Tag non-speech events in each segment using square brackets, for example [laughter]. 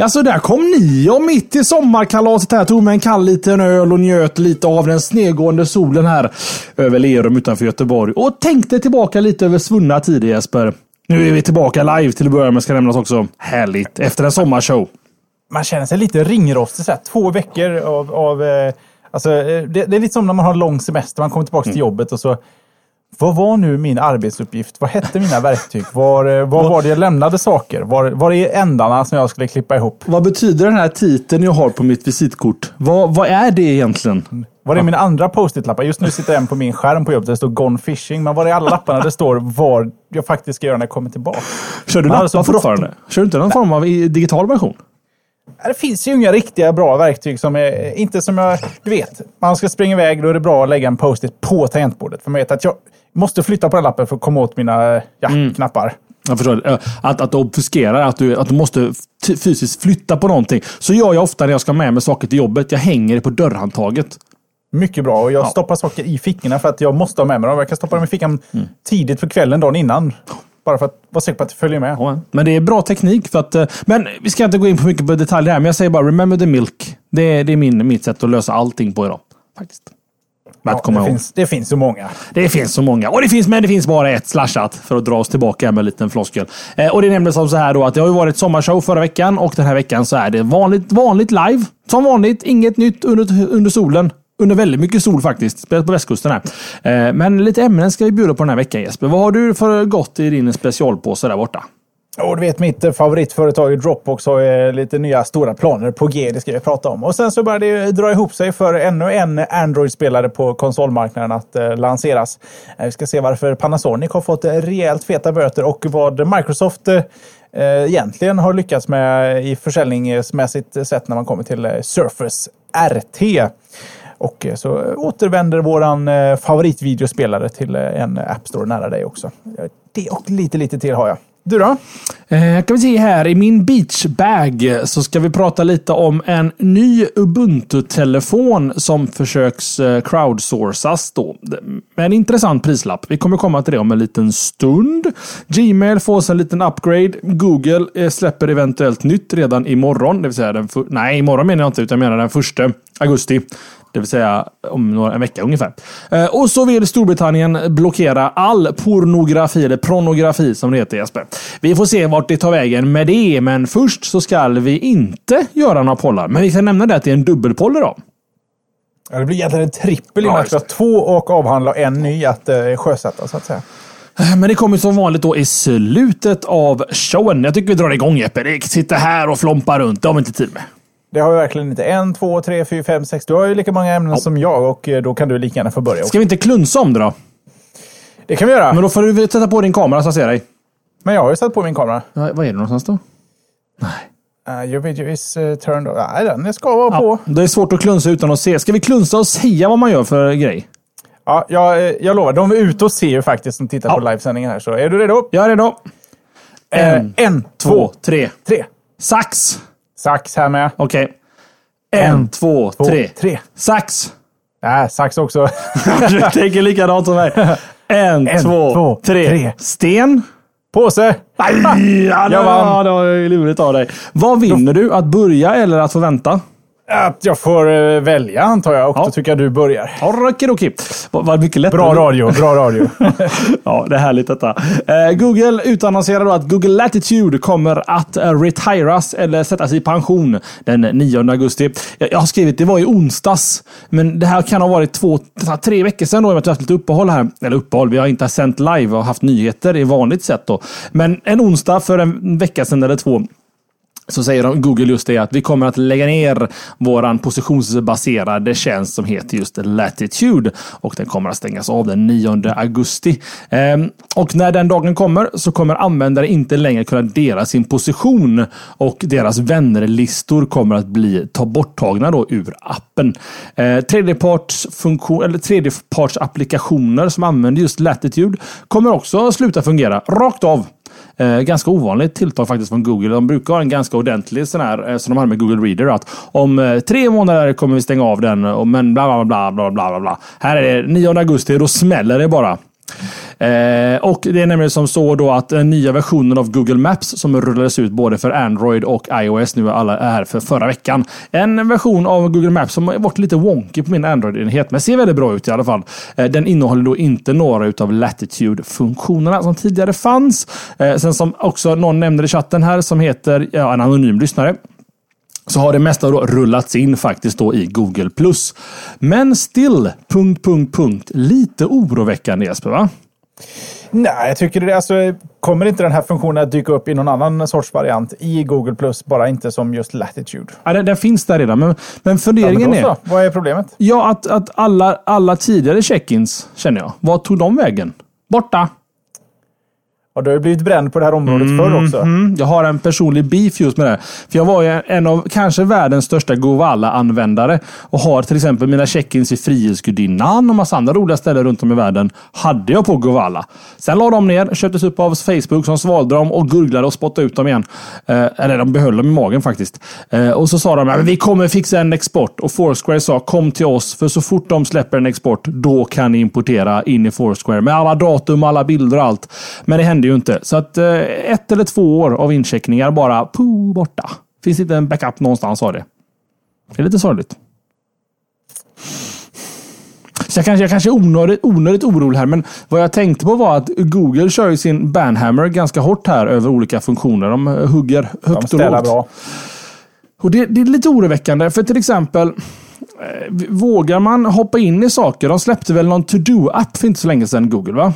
Ja, så där kom ni och mitt i sommarkalaset här tog med en kall liten öl och njöt lite av den snedgående solen här över Lerum utanför Göteborg. Och tänkte tillbaka lite över svunna tider Jesper. Nu är vi tillbaka live till att börja med ska nämnas också. Härligt. Efter en sommarshow. Man känner sig lite ringrostig. Så här, två veckor av... av eh, alltså, eh, det, det, är lite som när man har lång semester. Man kommer tillbaka mm. till jobbet och så vad var nu min arbetsuppgift? Vad hette mina verktyg? Var, eh, var var det jag lämnade saker? Var, var är ändarna som jag skulle klippa ihop? Vad betyder den här titeln jag har på mitt visitkort? Vad, vad är det egentligen? Var är mina andra post-it-lappar? Just nu sitter en på min skärm på jobbet där det står Gone Fishing. Men var är alla lapparna det står vad jag faktiskt ska göra när jag kommer tillbaka? Kör du lappar fortfarande? Kör du inte någon form av digital version? Det finns ju inga riktiga bra verktyg som är, inte som jag, du vet, man ska springa iväg, då är det bra att lägga en post-it på tangentbordet. För man vet att jag, måste flytta på den lappen för att komma åt mina ja, mm. knappar. Jag förstår. Att, att obfuskera, att du, att du måste fysiskt flytta på någonting. Så gör jag ofta när jag ska med mig saker till jobbet. Jag hänger det på dörrhandtaget. Mycket bra. Och jag ja. stoppar saker i fickorna för att jag måste ha med mig dem. Jag kan stoppa dem i fickan mm. tidigt för kvällen dagen innan. Bara för att vara säker på att det följer med. Ja, men det är bra teknik. för att... Eh, men vi ska inte gå in på mycket på detaljer här. Men jag säger bara remember the milk. Det är, det är min, mitt sätt att lösa allting på idag. Faktiskt. Ja, det, finns, det finns så många. Det finns så många. Och det finns, men det finns bara ett slashat för att dra oss tillbaka med en liten floskel. Eh, och det är nämligen som så här då att det har ju varit sommarshow förra veckan och den här veckan så är det vanligt, vanligt live. Som vanligt, inget nytt under, under solen. Under väldigt mycket sol faktiskt. Spelat på västkusten här. Eh, men lite ämnen ska vi bjuda på den här veckan Jesper. Vad har du för gott i din specialpåse där borta? Och du vet, mitt eh, favoritföretag Dropbox har ju eh, lite nya stora planer på G. Det ska vi prata om. Och sen så börjar det dra ihop sig för ännu en Android-spelare på konsolmarknaden att eh, lanseras. Eh, vi ska se varför Panasonic har fått rejält feta böter och vad Microsoft eh, egentligen har lyckats med i försäljningsmässigt sett när man kommer till Surface RT. Och så återvänder våran favoritvideospelare till en App Store nära dig också. Det och lite, lite till har jag. Du då? Eh, kan vi se här i min beachbag så ska vi prata lite om en ny Ubuntu-telefon som försöks eh, crowdsourcas då. Med en intressant prislapp. Vi kommer komma till det om en liten stund. Gmail får en liten upgrade. Google eh, släpper eventuellt nytt redan imorgon. Det vill säga den Nej, imorgon menar jag inte, utan jag menar den första augusti. Det vill säga om några, en vecka ungefär. Eh, och så vill Storbritannien blockera all pornografi, eller pornografi som det heter Jesper. Vi får se vart det tar vägen med det, men först så ska vi inte göra några pollar. Men vi kan nämna det att det är en dubbelpoll idag. Ja, det blir egentligen en trippel i vi har två och avhandla och en ny att uh, sjösätta så att säga. Eh, men det kommer som vanligt då i slutet av showen. Jag tycker vi drar igång Jeppe. Sitter här och flompar runt. Det har vi inte tid med. Det har vi verkligen inte. En, två, tre, fyra, fem, sex. Du har ju lika många ämnen ja. som jag och eh, då kan du lika gärna få börja. Ska vi inte klunsa om det då? Det kan vi göra. Men då får du sätta på din kamera så jag ser dig. Men jag har ju satt på min kamera. Ja, vad är det någonstans då? Nej. Uh, your video is uh, turned on. Nej, den ska vara ja, på. Det är svårt att klunsa utan att se. Ska vi klunsa och säga vad man gör för grej? Ja, jag, eh, jag lovar. De är ute och ser ju faktiskt som tittar ja. på livesändningen här. Så är du redo? Jag är redo. En, en, en två, två, tre. tre. Sax! Sax här med. Okej. Okay. En, två, två tre. tre. Sax! Nej, sax också. [laughs] du tänker likadant som mig. En, en två, två tre. tre. Sten. Påse! Aj, ja, jag vann! Det var lurigt av dig. Vad vinner du? Att börja eller att få vänta? Att jag får uh, välja antar jag och ja. då tycker jag du börjar. Okidoki. Vad mycket lättare. Bra radio, bra radio. [laughs] ja, det är härligt detta. Uh, Google utannonserar då att Google Latitude kommer att uh, retiras eller sättas i pension den 9 augusti. Jag, har skrivit det var i onsdags, men det här kan ha varit två, tre veckor sedan då. Jag har haft lite uppehåll här. Eller uppehåll, vi har inte sänt live och haft nyheter i vanligt sätt då. Men en onsdag för en vecka sedan eller två så säger de, Google just det att vi kommer att lägga ner våran positionsbaserade tjänst som heter just Latitude och den kommer att stängas av den 9 augusti. Ehm, och när den dagen kommer så kommer användare inte längre kunna dela sin position och deras vännerlistor kommer att bli ta borttagna då ur appen. Ehm, tredjepartsfunktion eller tredjepartsapplikationer som använder just Latitude kommer också sluta fungera rakt av. Eh, ganska ovanligt tilltag faktiskt från Google. De brukar ha en ganska ordentlig sån här, eh, som de har med Google Reader, att om eh, tre månader kommer vi stänga av den, och, men bla bla bla bla bla bla. Här är det 9 augusti, då smäller det bara. Eh, och det är nämligen som så då att den nya versionen av Google Maps som rullades ut både för Android och iOS nu är alla är här för förra veckan. En version av Google Maps som har varit lite wonky på min Android-enhet, men ser väldigt bra ut i alla fall. Eh, den innehåller då inte några av Latitude-funktionerna som tidigare fanns. Eh, sen som också någon nämnde i chatten här som heter, ja, en anonym lyssnare så har det mesta då rullats in faktiskt då i Google+. Men still, punkt, punkt, punkt. Lite oroväckande Jesper, va? Nej, jag tycker det. Alltså, kommer inte den här funktionen att dyka upp i någon annan sorts variant i Google Plus, bara inte som just Latitude? Ja, den, den finns där redan, men, men funderingen ja, men är... Vad är problemet? Ja, att, att alla, alla tidigare check-ins, känner jag, vad tog de vägen? Borta. Ja, du har ju blivit bränd på det här området mm, förr också. Mm, jag har en personlig beef just med det. För jag var ju en av kanske världens största Govala-användare och har till exempel mina check-ins i Frihetsgudinnan och massa andra roliga ställen runt om i världen hade jag på Govala. Sen la de ner, köptes upp av Facebook som svalde dem och gurglade och spottade ut dem igen. Eh, eller de behöll dem i magen faktiskt. Eh, och så sa de att vi kommer fixa en export och Foursquare sa kom till oss för så fort de släpper en export då kan ni importera in i Foursquare med alla datum, alla bilder och allt. Men det hände ju inte. Så att eh, ett eller två år av incheckningar bara poo, borta. Finns inte en backup någonstans av det. Det är lite sorgligt. Så jag kanske, jag kanske är onödigt, onödigt orolig här, men vad jag tänkte på var att Google kör ju sin banhammer ganska hårt här över olika funktioner. De hugger högt De och lågt. Bra. Och det, det är lite oroväckande, för till exempel eh, Vågar man hoppa in i saker? De släppte väl någon to-do-app för inte så länge sedan, Google va?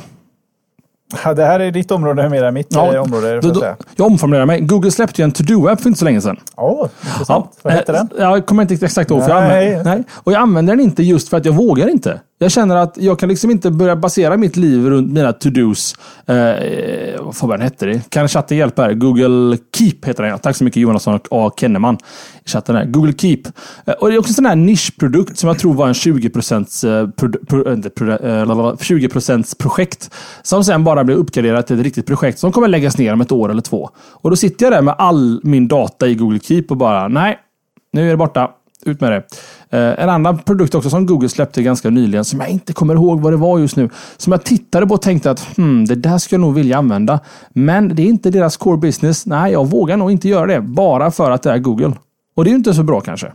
Ja, det här är ditt område mer än mitt ja, eh, område. Då, då, jag omformulerar mig. Google släppte ju en To-Do-app för inte så länge sedan. Oh, intressant. Ja, Vad hette den? Jag kommer inte exakt ihåg. Nej. nej. Och jag använder den inte just för att jag vågar inte. Jag känner att jag kan liksom inte börja basera mitt liv runt mina to-dos. Eh, vad fan hette det? Kan chatten hjälpa här? Google Keep heter den. Tack så mycket Jonasson och A. Kenneman i chatten. Här. Google Keep. Eh, och det är också en sån här nischprodukt som jag tror var en 20%, eh, pro, eh, 20 eh, projekt. Som sen bara blev uppgraderat till ett riktigt projekt som kommer läggas ner om ett år eller två. Och då sitter jag där med all min data i Google Keep och bara nej, nu är det borta. Ut med det. Eh, en annan produkt också som Google släppte ganska nyligen, som jag inte kommer ihåg vad det var just nu, som jag tittade på och tänkte att hmm, det där skulle jag nog vilja använda. Men det är inte deras core business. Nej, jag vågar nog inte göra det, bara för att det är Google. Och det är ju inte så bra kanske.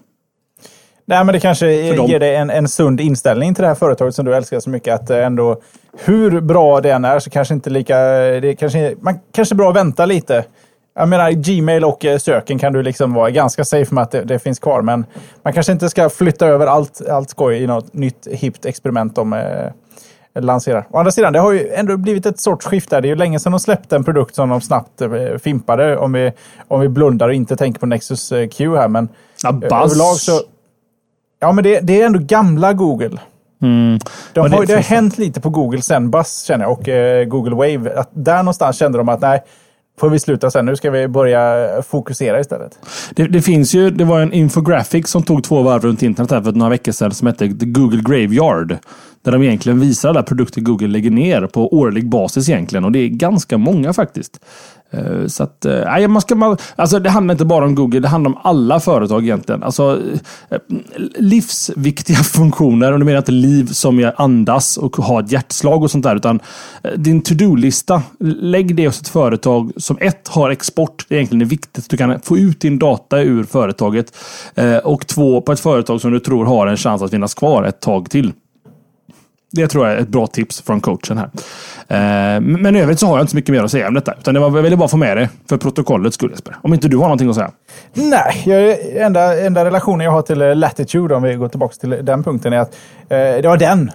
Nej, men det kanske ger dig en, en sund inställning till det här företaget som du älskar så mycket. Att ändå, hur bra det än är så kanske inte lika... Det kanske, man kanske är bra att vänta lite jag menar, Gmail och eh, söken kan du liksom vara ganska safe med att det, det, finns kvar. Men man kanske inte ska flytta över allt, allt skoj i något nytt hippt experiment de eh, lanserar. Å andra sidan, det har ju ändå blivit ett sorts skifte. Det är ju länge sedan de släppte en produkt som de snabbt eh, fimpade. Om vi, om vi blundar och inte tänker på Nexus eh, Q här. Men ja, överlag så... Ja, men det, det är ändå gamla Google. Mm. De har, det, det har hänt lite på Google sen Buzz känner jag och eh, Google Wave. Att där någonstans kände de att nej, får vi sluta sen. Nu ska vi börja fokusera istället. Det, det, finns ju, det var en infographic som tog två varv runt internet här för några veckor sedan som hette The Google Graveyard. Där de egentligen visar alla produkter Google lägger ner på årlig basis egentligen. Och det är ganska många faktiskt. Eh, så att, eh, nej, man ska, man, alltså det handlar inte bara om Google, det handlar om alla företag egentligen. Alltså, eh, livsviktiga [laughs] funktioner, och nu menar jag inte liv som jag andas och har ett hjärtslag och sånt där, utan din to-do-lista, lägg det hos ett företag som ett, har export, det är egentligen är viktigt att du kan få ut din data ur företaget. Och två, på ett företag som du tror har en chans att finnas kvar ett tag till. Det tror jag är ett bra tips från coachen här. Eh, men i övrigt så har jag inte så mycket mer att säga om detta. Utan det var, jag ville bara få med det för protokollets skull Jesper. Om inte du har någonting att säga? Nej, jag, enda, enda relationen jag har till Latitude, om vi går tillbaka till den punkten, är att eh, det var den.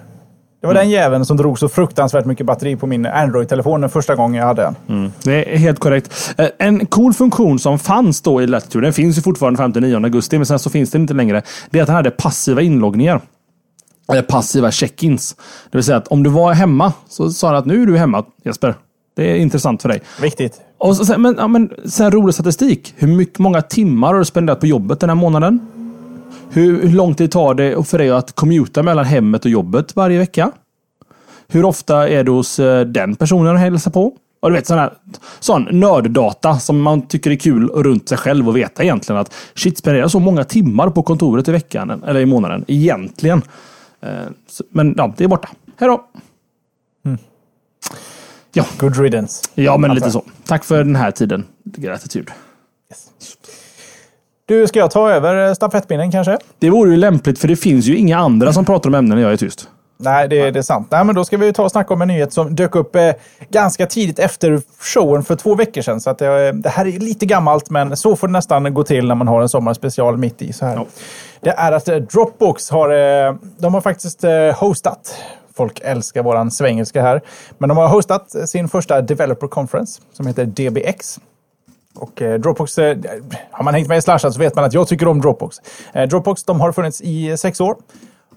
Det var den jäveln som drog så fruktansvärt mycket batteri på min Android-telefon den första gången jag hade den. Mm. Det är helt korrekt. Eh, en cool funktion som fanns då i Latitude, den finns ju fortfarande fram till 9 augusti, men sen så finns den inte längre. Det är att den hade passiva inloggningar. Eller passiva check-ins. Det vill säga att om du var hemma så sa den att nu är du hemma Jesper. Det är intressant för dig. Viktigt. Och så, men, ja, men sen rolig statistik. Hur mycket, många timmar har du spenderat på jobbet den här månaden? Hur, hur lång tid tar det för dig att commuta mellan hemmet och jobbet varje vecka? Hur ofta är du hos eh, den personen och hälsar på? Och du vet sån, här, sån nörddata som man tycker är kul runt sig själv och veta egentligen att shit, spenderar så många timmar på kontoret i veckan eller i månaden egentligen. Eh, men ja, det är borta. Hej då! Mm. Ja. Good riddance. Ja, men lite så. Tack för den här tiden. Gratitud. Yes. Du, ska jag ta över stafettpinnen kanske? Det vore ju lämpligt, för det finns ju inga andra som pratar om ämnen när jag är tyst. Nej, det, det är sant. Nej, men då ska vi ta och snacka om en nyhet som dök upp eh, ganska tidigt efter showen för två veckor sedan. Så att, eh, det här är lite gammalt, men så får det nästan gå till när man har en sommarspecial mitt i. Så här. Ja. Det är att eh, Dropbox har, eh, de har faktiskt eh, hostat Folk älskar våran svengelska här. Men de har hostat sin första Developer Conference som heter DBX. Och eh, Dropbox, eh, har man hängt med i Slashat så vet man att jag tycker om Dropbox. Eh, Dropbox de har funnits i sex år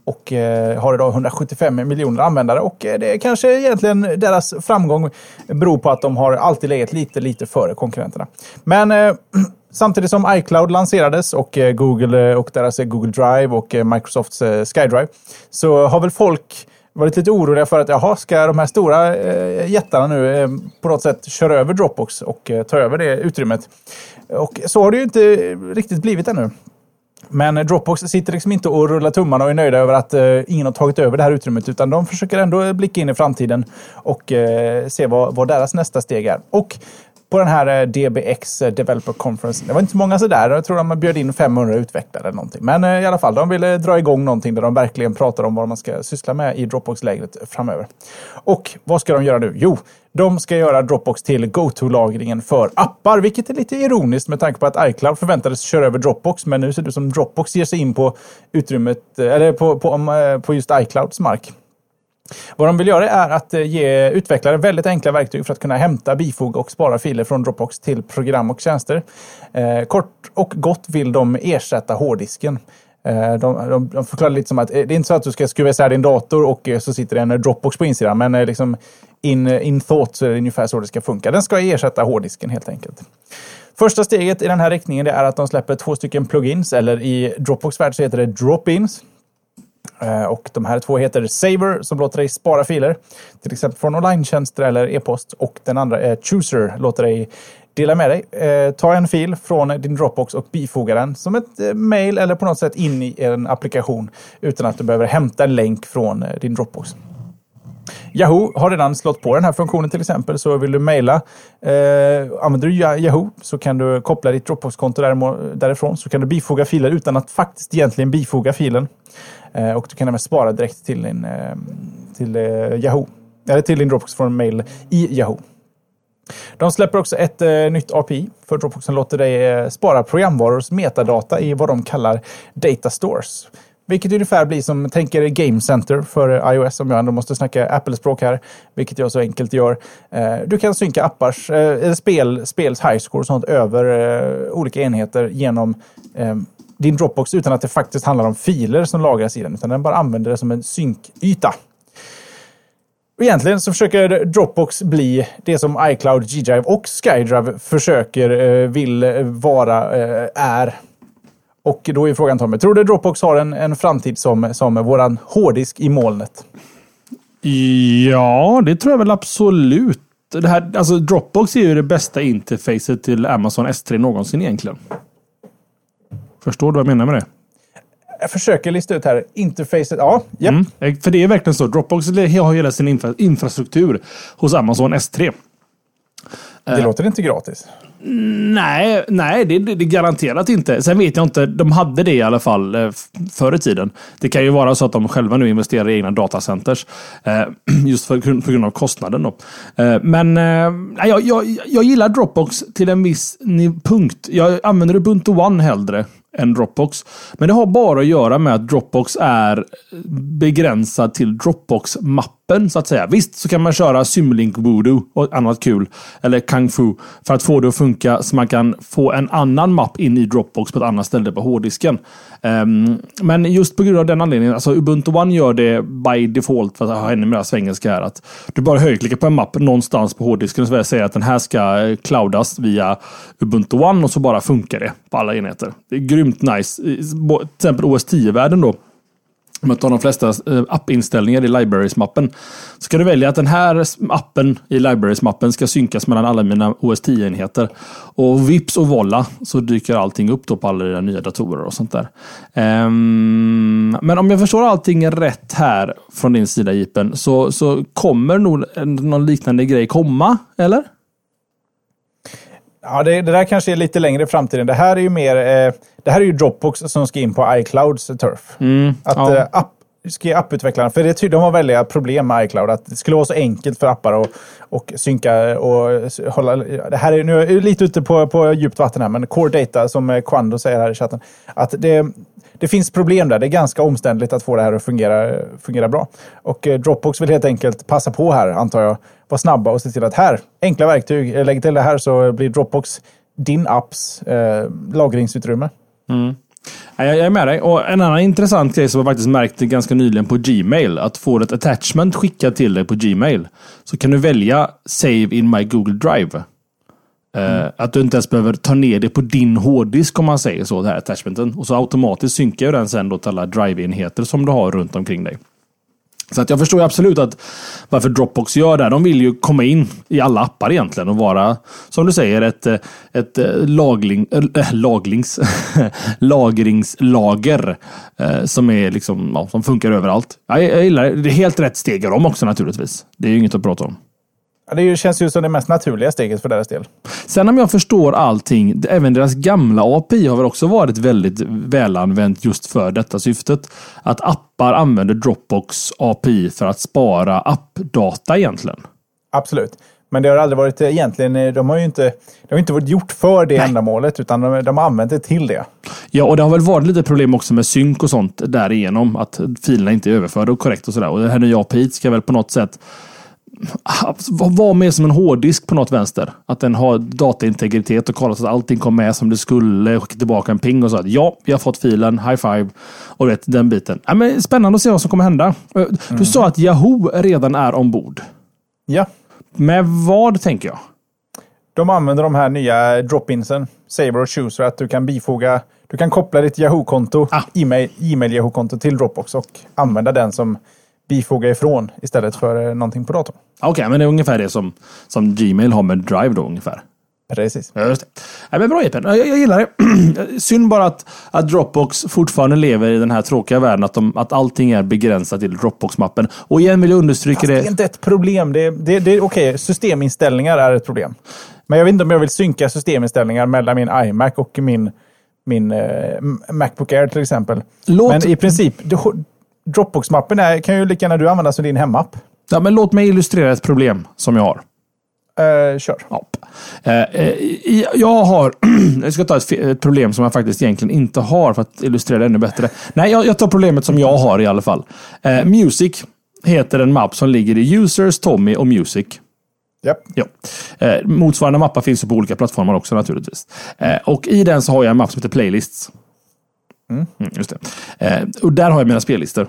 och eh, har idag 175 miljoner användare. Och eh, det är kanske egentligen deras framgång beror på att de har alltid legat lite, lite före konkurrenterna. Men eh, [clears throat] samtidigt som iCloud lanserades och eh, Google och deras Google Drive och Microsofts SkyDrive så har väl folk varit lite oroliga för att jaha, ska de här stora eh, jättarna nu eh, på något sätt köra över Dropbox och eh, ta över det utrymmet? Och så har det ju inte riktigt blivit ännu. Men Dropbox sitter liksom inte och rullar tummarna och är nöjda över att eh, ingen har tagit över det här utrymmet, utan de försöker ändå blicka in i framtiden och eh, se vad, vad deras nästa steg är. Och på den här eh, DBX eh, Developer Conference. Det var inte så många sådär. Jag tror de bjöd in 500 utvecklare eller någonting. Men eh, i alla fall, de ville dra igång någonting där de verkligen pratar om vad man ska syssla med i Dropbox-lägret framöver. Och vad ska de göra nu? Jo, de ska göra Dropbox till go-to-lagringen för appar, vilket är lite ironiskt med tanke på att iCloud förväntades köra över Dropbox, men nu ser det ut som Dropbox ger sig in på utrymmet, eller på, på, på just iClouds mark. Vad de vill göra är att eh, ge utvecklare väldigt enkla verktyg för att kunna hämta, bifoga och spara filer från Dropbox till program och tjänster. Eh, kort och gott vill de ersätta hårddisken. Eh, de, de, de förklarar lite som att eh, det är inte så att du ska skruva isär din dator och eh, så sitter det en Dropbox på insidan, men liksom in, in thought så är det ungefär så det ska funka. Den ska ersätta hårddisken helt enkelt. Första steget i den här riktningen är att de släpper två stycken plugins, eller i Dropbox värld så heter det drop-ins. Eh, och de här två heter Saver som låter dig spara filer, till exempel från online eller e-post. Och den andra är Chooser, låter dig dela med dig. Eh, ta en fil från din Dropbox och bifoga den som ett eh, mail eller på något sätt in i en applikation utan att du behöver hämta en länk från eh, din Dropbox. Yahoo har redan slått på den här funktionen till exempel. Så vill du mejla, eh, använder du Yahoo så kan du koppla ditt Dropbox-konto därifrån. Så kan du bifoga filer utan att faktiskt egentligen bifoga filen. Eh, och du kan även spara direkt till din eh, till, eh, Yahoo. Eller till din Dropbox från mail i Yahoo. De släpper också ett eh, nytt API för Dropbox som låter dig eh, spara programvarors metadata i vad de kallar data stores. Vilket ungefär blir som, tänker Game Center för eh, iOS om jag ändå måste snacka Apple-språk här, vilket jag så enkelt gör. Eh, du kan synka appars, eh, eller spel, spels highscore och sånt över olika enheter genom din Dropbox utan att det faktiskt handlar om filer som lagras i den, utan den bara använder det som en synkyta. egentligen så försöker Dropbox bli det som iCloud, G-Drive och SkyDrive försöker, vill vara, är. Och då är frågan Tommy, tror du Dropbox har en, en framtid som, som våran hårddisk i molnet? Ja, det tror jag väl absolut. Det här, alltså Dropbox är ju det bästa interfacet till Amazon S3 någonsin egentligen. Förstår du vad jag menar med det? Jag försöker lista ut här. Interfacet, ja. Yep. Mm, eh, för det är verkligen så. Dropbox har hela sin infra infrastruktur hos Amazon S3. Det uh, låter inte gratis. Nej, nej det, det, det garanterat inte. Sen vet jag inte. De hade det i alla fall eh, förr i tiden. Det kan ju vara så att de själva nu investerar i egna datacenters. Eh, [clears throat] just för, på grund av kostnaden. Då. Eh, men jag, jag, jag gillar Dropbox till en viss punkt. Jag använder Ubuntu One hellre än Dropbox. Men det har bara att göra med att Dropbox är begränsad till Dropbox-mappen så att säga. Visst så kan man köra Symlink Voodoo och annat kul. Eller Kung Fu. För att få det att funka så man kan få en annan mapp in i Dropbox på ett annat ställe på hårddisken. Um, men just på grund av den anledningen, alltså Ubuntu One gör det by default för att ha ännu mer svengelska här. Att du bara högerklickar på en mapp någonstans på hårddisken och säger att den här ska eh, cloudas via Ubuntu One och så bara funkar det på alla enheter. Det är grymt nice. Till exempel OS 10-världen då om jag tar de flesta eh, appinställningar i Libraries-mappen. Så kan du välja att den här appen i Libraries-mappen ska synkas mellan alla mina OS 10-enheter. Och vips och volla så dyker allting upp då på alla dina nya datorer och sånt där. Um, men om jag förstår allting rätt här från din sida Jipen så, så kommer nog någon liknande grej komma, eller? Ja, det, det, där kanske är lite längre i framtiden. Det här är ju mer... Eh, det här är ju Dropbox som ska in på iClouds turf. Mm, att ja. eh, app, ska apputvecklarna, för det, de har väldiga problem med iCloud. Att det skulle vara så enkelt för appar att och synka och hålla... Det här är, nu är jag lite ute på, på djupt vatten här, men Core Data, som Quando säger här i chatten, att det, det finns problem där. Det är ganska omständligt att få det här att fungera, fungera bra. Och eh, Dropbox vill helt enkelt passa på här, antar jag, vara snabba och se till att här, enkla verktyg, eh, lägg till det här så blir Dropbox din apps eh, lagringsutrymme. Mm. Jag är med dig. Och en annan intressant grej som jag faktiskt märkte ganska nyligen på Gmail. Att få ett attachment skickat till dig på Gmail. Så kan du välja Save in my Google Drive. Mm. Att du inte ens behöver ta ner det på din hårddisk om man säger så, det här attachmenten. Och så automatiskt synkar den sen då till alla drive-enheter som du har runt omkring dig. Så att jag förstår absolut att varför Dropbox gör det. här. De vill ju komma in i alla appar egentligen och vara, som du säger, ett, eh, ett eh, lagling, äh, laglings, [laughs] lagringslager äh, som, är liksom, ja, som funkar överallt. Jag, jag gillar det. Det är helt rätt steg av dem också naturligtvis. Det är ju inget att prata om. Det känns ju som det mest naturliga steget för deras del. Sen om jag förstår allting, även deras gamla API har väl också varit väldigt välanvänt just för detta syftet. Att appar använder Dropbox API för att spara appdata egentligen. Absolut. Men det har aldrig varit egentligen, de har ju inte, det har inte varit gjort för det Nej. ändamålet, utan de, de har använt det till det. Ja, och det har väl varit lite problem också med synk och sånt därigenom, att filerna inte är överförda och korrekt och sådär. Och det här nya API ska väl på något sätt vara med som en hårddisk på något vänster. Att den har dataintegritet och kollar så att allting kom med som det skulle. Skicka tillbaka en ping och så att ja, vi har fått filen. High five. Och vet, den biten. Ja, men spännande att se vad som kommer hända. Du mm. sa att Yahoo redan är ombord. Ja. Med vad tänker jag? De använder de här nya drop-insen, Saber och Chooser, att du kan bifoga, du kan koppla ditt Yahoo-konto, ah. e-mail, e-mail Yahoo-konto till Dropbox och använda den som bifoga ifrån istället för eh, någonting på datorn. Okej, okay, men det är ungefär det som, som Gmail har med Drive då ungefär. Precis. Ja, just det. Ja, men bra Jeppen, jag, jag gillar det. [clears throat] Synd bara att, att Dropbox fortfarande lever i den här tråkiga världen att, de, att allting är begränsat till Dropbox-mappen. Och igen vill jag understryka Fast det. Det är inte ett problem. Det, det, det, Okej, okay, systeminställningar är ett problem. Men jag vet inte om jag vill synka systeminställningar mellan min iMac och min, min eh, Macbook Air till exempel. Låt... Men i princip, Dropbox-mappen kan ju lika gärna du använda som din hemapp. Ja, men låt mig illustrera ett problem som jag har. Uh, kör. Ja. Uh, jag har, [clears throat] jag ska ta ett, ett, problem som jag faktiskt egentligen inte har för att illustrera det ännu bättre. Nej, jag, jag tar problemet som jag har i alla fall. Uh, Music heter en mapp som ligger i Users, Tommy och Music. Yep. Ja. Eh, motsvarande mappar finns på olika plattformar också naturligtvis. Eh, och i den så har jag en mapp som heter Playlists. Mm. Mm, just det. Eh, och där har jag mina spellistor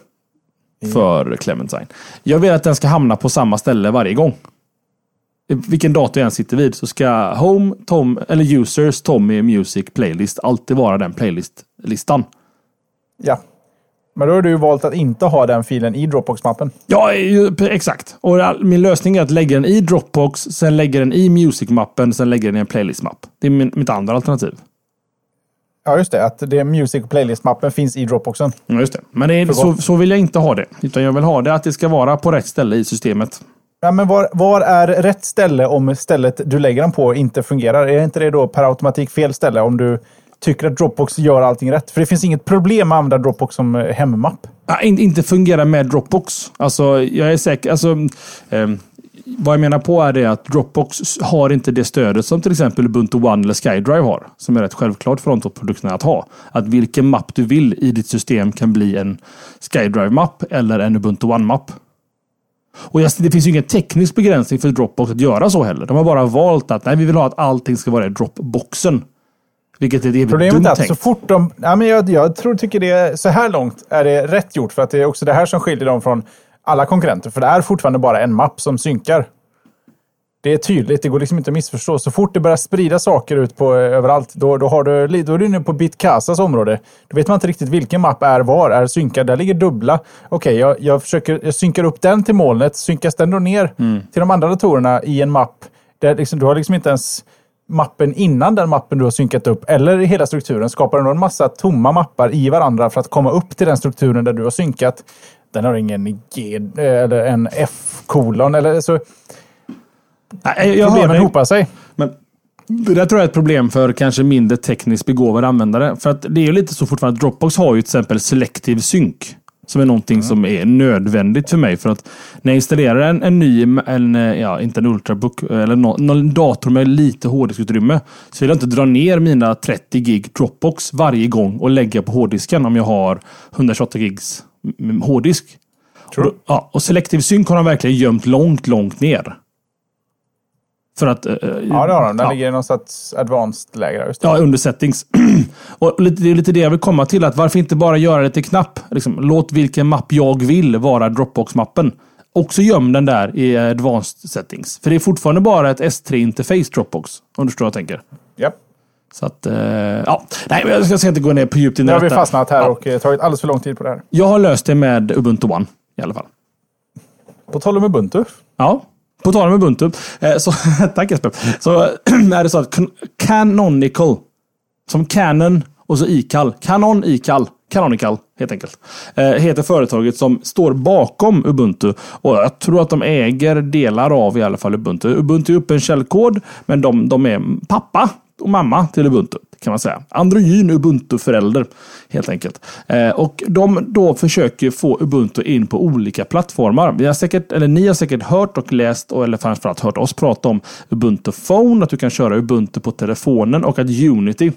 för Clementine. Jag vill att den ska hamna på samma ställe varje gång. Vilken dator jag än sitter vid så ska Home, Tom, eller Users, Tommy, Music, Playlist alltid vara den playlist-listan. Ja. Men då har du valt att inte ha den filen i Dropbox-mappen. Ja, exakt. Och min lösning är att lägga den i Dropbox, sen lägga den i Music-mappen, sen lägga den i en playlist-mapp. Det är min, mitt andra alternativ. Ja, just det. Att det Music Playlist-mappen finns i Dropboxen. Ja, just det. Men det är, så, så vill jag inte ha det. Utan jag vill ha det att det ska vara på rätt ställe i systemet. Ja, men var, var är rätt ställe om stället du lägger den på inte fungerar? Är inte det då per automatik fel ställe om du tycker att Dropbox gör allting rätt? För det finns inget problem med att använda Dropbox som eh, hemmapp. Ja, inte fungerar med Dropbox. Alltså, jag är säker. Alltså, eh, vad jag menar på är det att Dropbox har inte det stödet som till exempel Ubuntu One eller SkyDrive har. Som är rätt självklart för de två produkterna att ha. Att vilken mapp du vill i ditt system kan bli en SkyDrive-mapp eller en Ubuntu One-mapp. Och det finns ju ingen teknisk begränsning för Dropbox att göra så heller. De har bara valt att nej, vi vill ha att allting ska vara i Dropboxen. Vilket är det Problemet är att så fort de... Ja, men jag, jag tror, tycker det så här långt är det rätt gjort. För att det är också det här som skiljer dem från alla konkurrenter. För det är fortfarande bara en mapp som synkar. Det är tydligt, det går liksom inte att missförstå. Så fort det börjar sprida saker ut på överallt, då, då, har du, då är du inne på Bitcasas område. Då vet man inte riktigt vilken mapp är var, är synkad. Där ligger dubbla. Okej, okay, jag, jag, försöker, jag synkar upp den till molnet. Synkas den då ner mm. till de andra datorerna i en mapp? Där liksom, du har liksom inte ens mappen innan den mappen du har synkat upp eller i hela strukturen skapar du en massa tomma mappar i varandra för att komma upp till den strukturen där du har synkat. Den har ingen G eller en F-kolon eller så. Nej, jag Problemen hopar sig. Men det där tror jag är ett problem för kanske mindre tekniskt begåvade användare. För att det är ju lite så fortfarande att Dropbox har ju till exempel selektiv synk. Som är någonting mm. som är nödvändigt för mig. För att när jag installerar en, en ny, en, ja, inte en Ultrabook, eller någon, någon dator med lite hårddiskutrymme. Så vill jag inte dra ner mina 30 gig Dropbox varje gång och lägga på hårddisken om jag har 128 gigs hårddisk. Och, ja, och Selective Sync har de verkligen gömt långt, långt ner. För att, ja, det har de. Den ja. ligger i någon sorts advanced-läge. Ja, under settings. [clears throat] och det är lite det jag vill komma till. att Varför inte bara göra det till knapp? Liksom, låt vilken mapp jag vill vara Dropbox-mappen. Också göm den där i advanced settings. För det är fortfarande bara ett S3-interface Dropbox. Om du förstår vad jag tänker. Japp. Så att, eh, ja. Nej, jag ska inte gå ner på djupt i Nu har vi fastnat här ja. och eh, tagit alldeles för lång tid på det här. Jag har löst det med Ubuntu One i alla fall. På tal om Ubuntu. Ja. På tal om Ubuntu. Eh, så, [laughs] tack Jesper. Så [clears throat] är det så att Canonical, som Canon och så iCal. Canon iCal. Canonical helt enkelt. Eh, heter företaget som står bakom Ubuntu. Och jag tror att de äger delar av i alla fall Ubuntu. Ubuntu är öppen källkod, men de, de är pappa och mamma till Ubuntu kan man säga. Androgyn Ubuntu-förälder helt enkelt. Eh, och de då försöker få Ubuntu in på olika plattformar. Vi har säkert, eller ni har säkert hört och läst, och eller framförallt hört oss prata om Ubuntu Phone, att du kan köra Ubuntu på telefonen och att Unity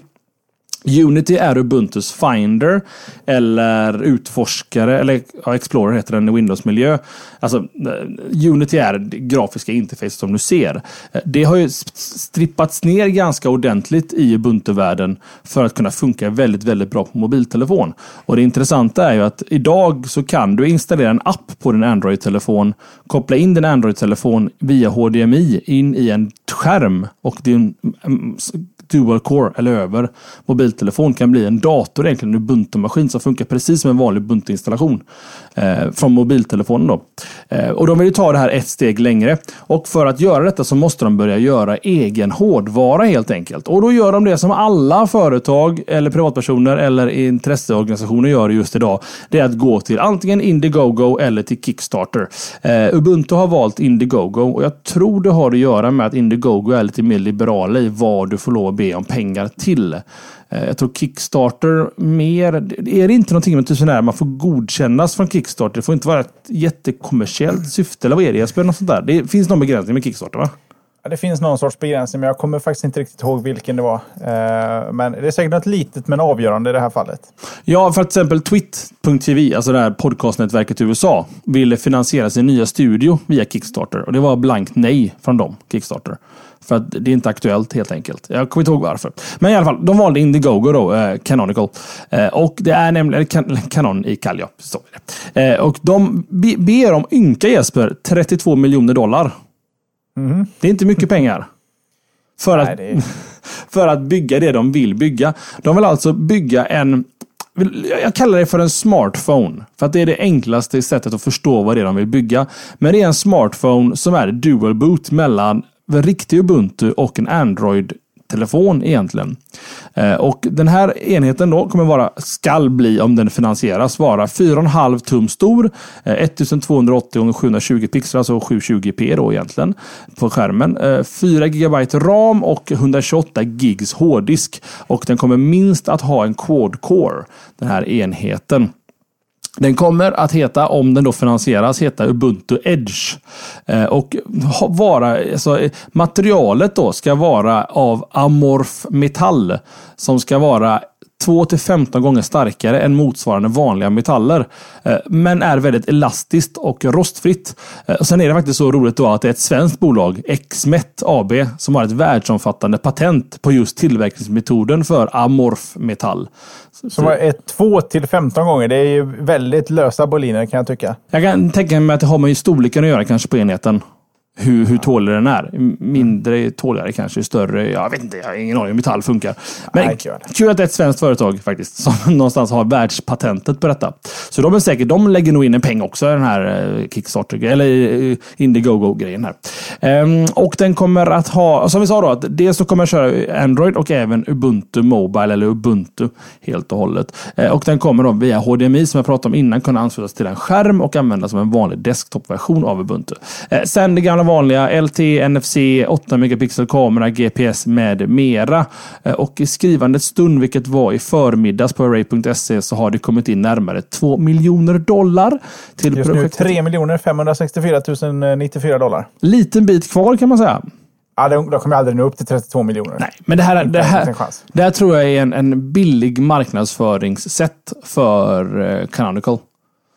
Unity är Ubuntus Finder eller utforskare, eller ja, Explorer heter den i Windows-miljö. Alltså, eh, Unity är det grafiska interfacet som du ser. Eh, det har ju strippats ner ganska ordentligt i Ubuntu-världen för att kunna funka väldigt, väldigt bra på mobiltelefon. Och det intressanta är ju att idag så kan du installera en app på din Android-telefon, koppla in din Android-telefon via HDMI in i en skärm och din mm, dual core eller över mobiltelefon kan bli en dator, egentligen en Ubuntu-maskin som funkar precis som en vanlig Ubuntu-installation eh, från mobiltelefonen. Då. Eh, och de vill ju ta det här ett steg längre. Och för att göra detta så måste de börja göra egen hårdvara helt enkelt. Och då gör de det som alla företag eller privatpersoner eller intresseorganisationer gör just idag. Det är att gå till antingen Indiegogo eller till Kickstarter. Eh, Ubuntu har valt Indiegogo och jag tror det har att göra med att Indiegogo är lite mer liberala i vad du får lov att be om pengar till. Eh, jag tror Kickstarter mer... Är det inte någonting med här, man får godkännas från Kickstarter? Det får inte vara ett jättekommersiellt syfte, eller vad är det Jesper? Något sånt där. Det finns någon begränsning med Kickstarter va? Ja, det finns någon sorts begränsning, men jag kommer faktiskt inte riktigt ihåg vilken det var. Eh, men det är säkert något litet men avgörande i det här fallet. Ja, för till exempel Twit.tv, alltså det här podcastnätverket i USA, ville finansiera sin nya studio via Kickstarter. Och det var blankt nej från dem, Kickstarter. För att det är inte aktuellt helt enkelt. Jag kommer inte ihåg varför. Men i alla fall, de valde Indiegogo då, eh, Canonical. Eh, och det är nämligen, kan, Canon i Kalja, så det. Eh, och de be, ber om ynka Jesper, 32 miljoner dollar. Mm. Det är inte mycket pengar. För, Nej, att, är... [laughs] för att bygga det de vill bygga. De vill alltså bygga en jag kallar det för en smartphone. För att det är det enklaste sättet att förstå vad det är de vill bygga. Men det är en smartphone som är dual boot mellan riktig Ubuntu och en Android telefon egentligen. Eh, och den här enheten då kommer vara, skall bli, om den finansieras, vara 4,5 tum stor, 1280 x 720 pixlar, alltså 720p då egentligen, på skärmen. Eh, 4 GB ram och 128 gigs hårddisk. Och den kommer minst att ha en quad core, den här enheten. Den kommer att heta, om den då finansieras, heta Ubuntu Edge. Eh, och vara, alltså, materialet då ska vara av amorf metall. Som ska vara 2 till 15 gånger starkare än motsvarande vanliga metaller. Eh, men är väldigt elastiskt och rostfritt. Eh, sen är det faktiskt så roligt då att det är ett svenskt bolag, Xmet AB, som har ett världsomfattande patent på just tillverkningsmetoden för amorf metall. Är 2 till 15 gånger. Det är ju väldigt lösa boliner kan jag tycka. Jag kan tänka mig att det har med storleken att göra kanske på enheten hur, hur tålig den är. Mindre tåligare kanske, större. Jag vet inte, jag har ingen aning hur metall funkar. Men Nej, kul att det är ett svenskt företag faktiskt som [laughs] någonstans har världspatentet på detta. Så de är säkert, de lägger nog in en peng också i den här eh, Kickstarter, eller eh, Indiegogo-grejen här. Ehm, och den kommer att ha, som vi sa då, att dels så kommer jag köra Android och även Ubuntu Mobile eller Ubuntu helt och hållet. Ehm, och den kommer då via HDMI som jag pratade om innan kunna anslutas till en skärm och användas som en vanlig desktop-version av Ubuntu. Ehm, sen det gamla vanliga LT, NFC, 8 megapixel kamera, GPS med mera. Eh, och i skrivandets stund, vilket var i förmiddags på array.se, så har det kommit in närmare 2 miljoner dollar till Just projektet. nu 3 miljoner 564 094 dollar. Liten bit kvar kan man säga. Ja, de, de kommer aldrig nå upp till 32 miljoner. Nej, men det här, det här, det här tror jag är en, en billig marknadsföringssätt för uh, Canonical.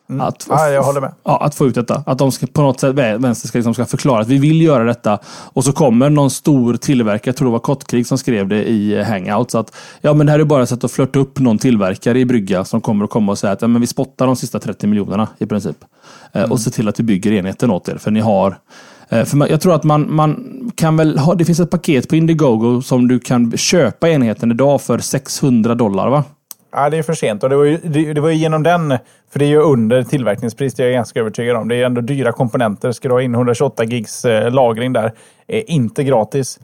Mm. Att, ja, jag håller med. Ja, att få ut detta. Att de ska, på något sätt, vänster ska, liksom, ska förklara att vi vill göra detta. Och så kommer någon stor tillverkare, jag tror det var Kottkrig som skrev det i Hangouts. Att ja, men det här är bara ett sätt att flörta upp någon tillverkare i brygga som kommer att komma och säga att ja, men vi spottar de sista 30 miljonerna i princip. Eh, mm. Och se till att vi bygger enheten åt er. För ni har eh, för jag tror att man, man kan väl ha, det finns ett paket på Indiegogo som du kan köpa enheten idag för 600 dollar va? Ja, det är för sent. Och det var ju, det, det var ju genom den, för det är ju under tillverkningspris, det är jag ganska övertygad om. Det är ändå dyra komponenter. Ska du ha in 128 gigs eh, lagring där, är inte gratis.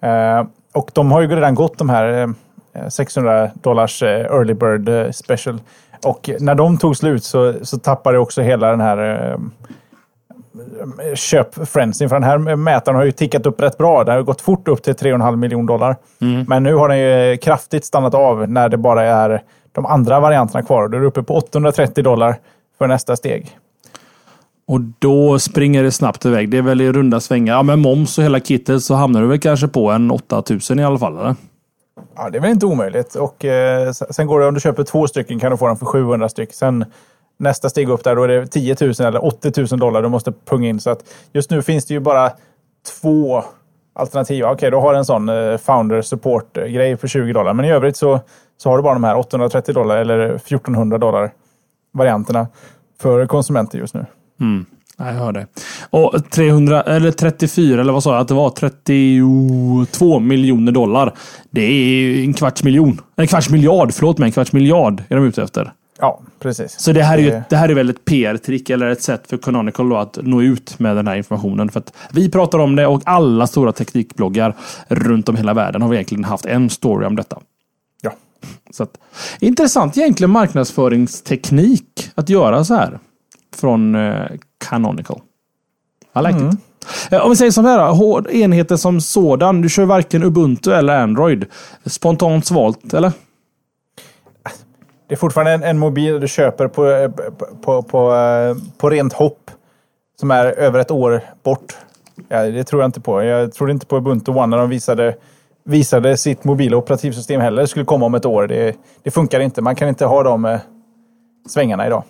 Eh, och de har ju redan gått de här eh, 600 dollars eh, early bird eh, special. Och när de tog slut så, så tappade också hela den här eh, eh, köpfrensin. För den här mätaren har ju tickat upp rätt bra. Det har gått fort upp till 3,5 miljoner dollar. Mm. Men nu har den ju kraftigt stannat av när det bara är de andra varianterna kvar. Då är du uppe på 830 dollar för nästa steg. Och då springer det snabbt iväg. Det är väl i runda svängar. Ja, med moms och hela kittet så hamnar du väl kanske på en 8000 i alla fall? Eller? Ja, det är väl inte omöjligt. Och eh, sen går det om du köper två stycken kan du få den för 700 styck. Sen nästa steg upp där, då är det 10 000 eller 80 000 dollar du måste punga in. Så att just nu finns det ju bara två alternativ. Okej, okay, då har du en sån eh, founder support-grej eh, för 20 dollar. Men i övrigt så, så har du bara de här 830 dollar eller 1400 dollar varianterna för konsumenter just nu. Mm. Jag hör det. Och 300, eller 34, eller vad sa jag att det var? 32 miljoner dollar. Det är en kvarts miljon. En kvarts miljard, förlåt mig. En kvarts miljard är de ute efter. Ja, precis. Så det här är ju det här är väl ett PR-trick eller ett sätt för Canonical då att nå ut med den här informationen. För att vi pratar om det och alla stora teknikbloggar runt om hela världen har vi egentligen haft en story om detta. Ja. Så att, intressant egentligen marknadsföringsteknik att göra så här. Från eh, Canonical. I like mm. it. Eh, om vi säger som här, enheten som sådan. Du kör varken Ubuntu eller Android. Spontant svalt, eller? Det är fortfarande en, en mobil du köper på, eh, på, på, eh, på rent hopp. Som är över ett år bort. Ja, det tror jag inte på. Jag tror inte på Ubuntu One när de visade, visade sitt mobila operativsystem heller. Det skulle komma om ett år. Det, det funkar inte. Man kan inte ha de eh, svängarna idag.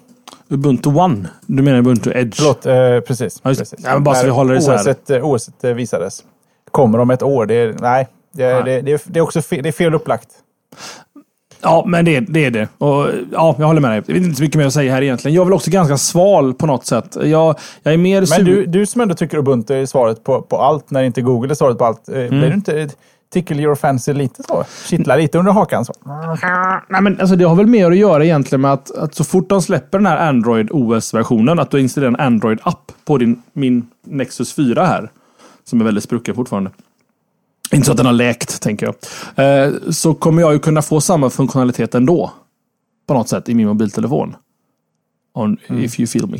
Ubuntu One? Du menar Ubuntu Edge? Förlåt, eh, precis. Ja, precis. Ja, bara så vi håller isär. OS, OS visades. Kommer om ett år. Det, nej, det, det, det, det, är också fel, det är fel upplagt. Ja, men det, det är det. Och, ja, jag håller med dig. Det är inte så mycket mer att säga här egentligen. Jag är väl också ganska sval på något sätt. Jag, jag är mer Men du, du som ändå tycker Ubuntu är svaret på, på allt, när inte Google är svaret på allt. Eh, mm. Blir du inte tickle your fancy lite så? Kittlar lite under hakan så? Nej, men alltså, det har väl mer att göra egentligen med att, att så fort de släpper den här Android OS-versionen, att du installerar en Android-app på din, min Nexus 4 här. Som är väldigt sprucken fortfarande. Inte så att den har läkt, tänker jag. Eh, så kommer jag ju kunna få samma funktionalitet ändå. På något sätt i min mobiltelefon. On, Mm. If you feel me.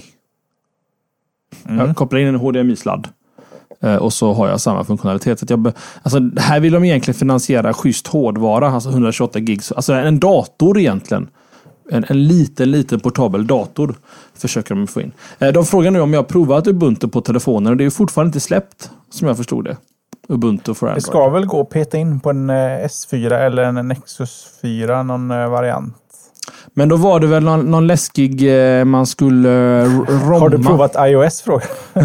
Jag kopplar in en HDMI-sladd. Eh, Och så har jag samma funktionalitet. Så att jag alltså, här vill de egentligen finansiera schysst hårdvara, alltså 128 gig. Alltså en dator egentligen. En, en liten, liten portabel dator försöker de få in. Eh, De frågar nu om jag har provat Ubuntu på telefonen och det är ju fortfarande inte släppt, som jag förstod det. Ubuntu för Det Android. ska väl gå att peta in på en eh, S4 eller en Nexus 4, någon eh, variant. Men då var det väl någon, någon läskig eh, man skulle romma. Har du provat iOS? Fråga. [laughs]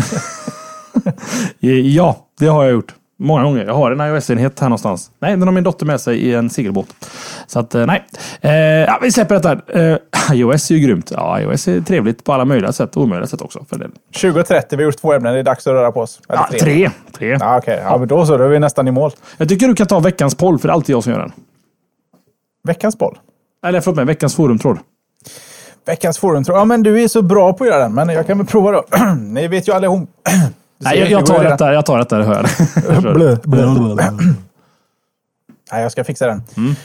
Ja, det har jag gjort. Många gånger. Jag har en iOS-enhet här någonstans. Nej, den har min dotter med sig i en segelbåt. Så att, eh, nej. Eh, ja, vi släpper detta. Eh, [laughs] iOS är ju grymt. Ja, iOS är trevligt på alla möjliga sätt och omöjliga sätt också. För det. 20.30, vi har gjort två ämnen. Det är dags att röra på oss. Eller Ja, tre. tre. Ja, Okej, ja, men då så. Då är vi nästan i mål. Jag tycker du kan ta veckans poll, för det är alltid jag som gör den. Veckans boll. Eller förlåt mig, veckans forumtråd. Veckans forum. tror jag. Ja, men du är så bra på att göra den, men jag kan väl prova då. [clears throat] Ni vet ju allihop. [clears throat] Nej, jag, jag, tar redan. detta, jag tar detta, [laughs] det hör jag. Blö, blö, blö. Nej, jag ska fixa den. Mm.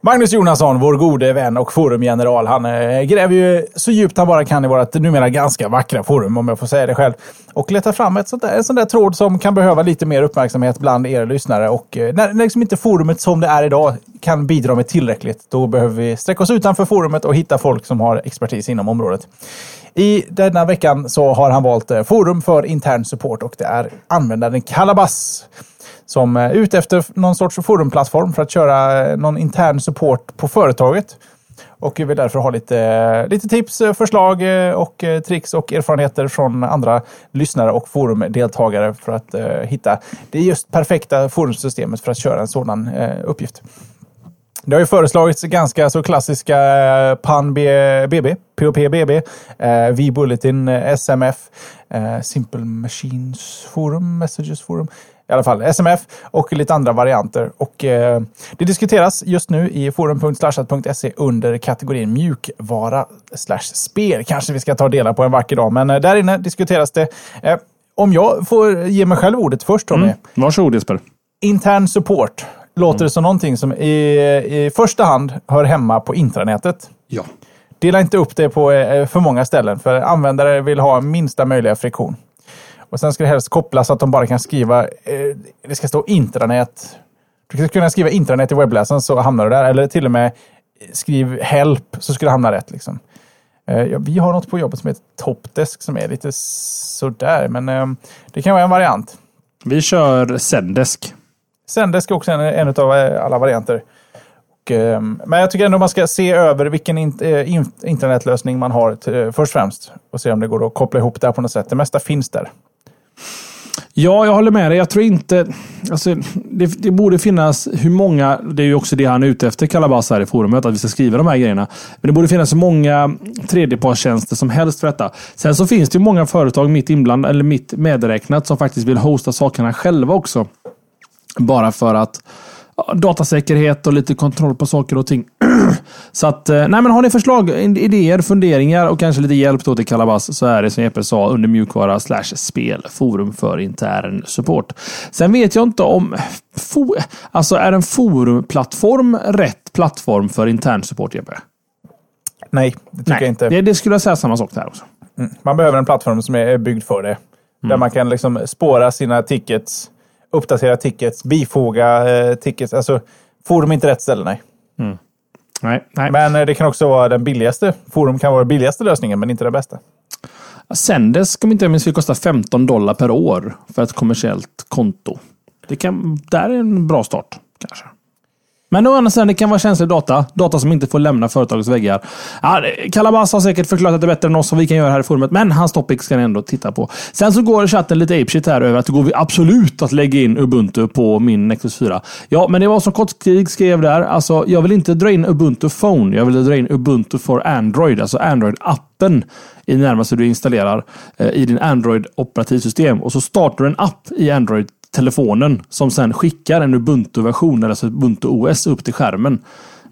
Magnus Jonasson, vår gode vän och forumgeneral, han eh, gräver ju så djupt han bara kan i vårt numera ganska vackra forum, om jag får säga det själv. Och letar fram ett sånt där, en sån där tråd som kan behöva lite mer uppmärksamhet bland er lyssnare. Och eh, när, när liksom inte forumet som det är idag kan bidra med tillräckligt, då behöver vi sträcka oss utanför forumet och hitta folk som har expertis inom området. I denna veckan så har han valt eh, forum för intern support och det är användaren Kalabas som eh, är ute efter någon sorts forumplattform för att köra eh, någon intern support på företaget. Och vi vill därför ha lite, lite tips, förslag och tricks och erfarenheter från andra lyssnare och forumdeltagare för att hitta det just perfekta forumsystemet för att köra en sådan uppgift. Det har ju föreslagits ganska så klassiska eh, PAN BB, POP-BB, eh, V-Bulletin, eh, SMF, eh, Simple Machines Forum, Messages Forum, i alla fall SMF och lite andra varianter. Och eh, det diskuteras just nu i forum.slashat.se under kategorin mjukvara slash spel. Kanske vi ska ta dela på en vacker dag, men eh, där inne diskuteras det. Eh, om jag får ge mig själv ordet först, Tommy. Mm. Varsågod Jesper. Intern support låter det som någonting som i, i första hand hör hemma på intranätet. Ja. Dela inte upp det på eh, för många ställen, för användare vill ha minsta möjliga friktion. Och sen ska det helst kopplas så att de bara kan skriva, eh, det ska stå intranät. Du ska kunna skriva intranät i webbläsaren så hamnar du där. Eller till och med skriv help så skulle det hamna rätt. Liksom. Eh, ja, vi har något på jobbet som heter Topdesk som är lite sådär, men eh, det kan vara en variant. Vi kör Zendesk. Zendesk är också en, en av eh, alla varianter. Och, eh, men jag tycker ändå man ska se över vilken in, eh, in, internetlösning man har till, eh, först och främst. Och se om det går att koppla ihop det här på något sätt. Det mesta finns där. Ja, jag håller med dig. Jag tror inte... Alltså, det, det borde finnas hur många... Det är ju också det han är ute efter, Kalabas, här i forumet. Att vi ska skriva de här grejerna. Men det borde finnas så många tredjepartstjänster som helst för detta. Sen så finns det ju många företag mitt inblandade, eller mitt medräknat, som faktiskt vill hosta sakerna själva också. Bara för att datasäkerhet och lite kontroll på saker och ting. [clears throat] så att, eh, nej men har ni förslag, idéer, funderingar och kanske lite hjälp då till Kalabas så är det som Jeppe sa under mjukvara slash spel forum för intern support. Sen vet jag inte om alltså är en forumplattform rätt plattform för intern support Jeppe? Nej, det tycker jag inte. Det, det skulle jag säga samma sak där också. Man behöver en plattform som är byggd för det. Där man kan liksom spåra sina tickets, uppdatera tickets, bifoga eh, tickets. Alltså, forum är inte rätt ställe, nej. Nej, nej. Men eh, det kan också vara den billigaste. Forum kan vara den billigaste lösningen, men inte den bästa. Sendes, om inte jag minns fel, kostar 15 dollar per år för ett kommersiellt konto. Det kan, där är en bra start, kanske. Men å andra sidan, det kan vara känslig data. Data som inte får lämna företagets väggar. Ja, Kalabas har säkert förklarat det bättre än oss som vi kan göra här i forumet, men hans topic ska ni ändå titta på. Sen så går chatten lite apeshit här över att det går vi absolut att lägga in Ubuntu på min Nexus 4. Ja, men det var som Kottkrig skrev där. Alltså, jag vill inte dra in Ubuntu Phone. Jag vill dra in Ubuntu for Android, alltså Android-appen i det närmaste du installerar eh, i din Android-operativsystem. Och så startar du en app i Android telefonen som sen skickar en Ubuntu-version, alltså Ubuntu OS, upp till skärmen.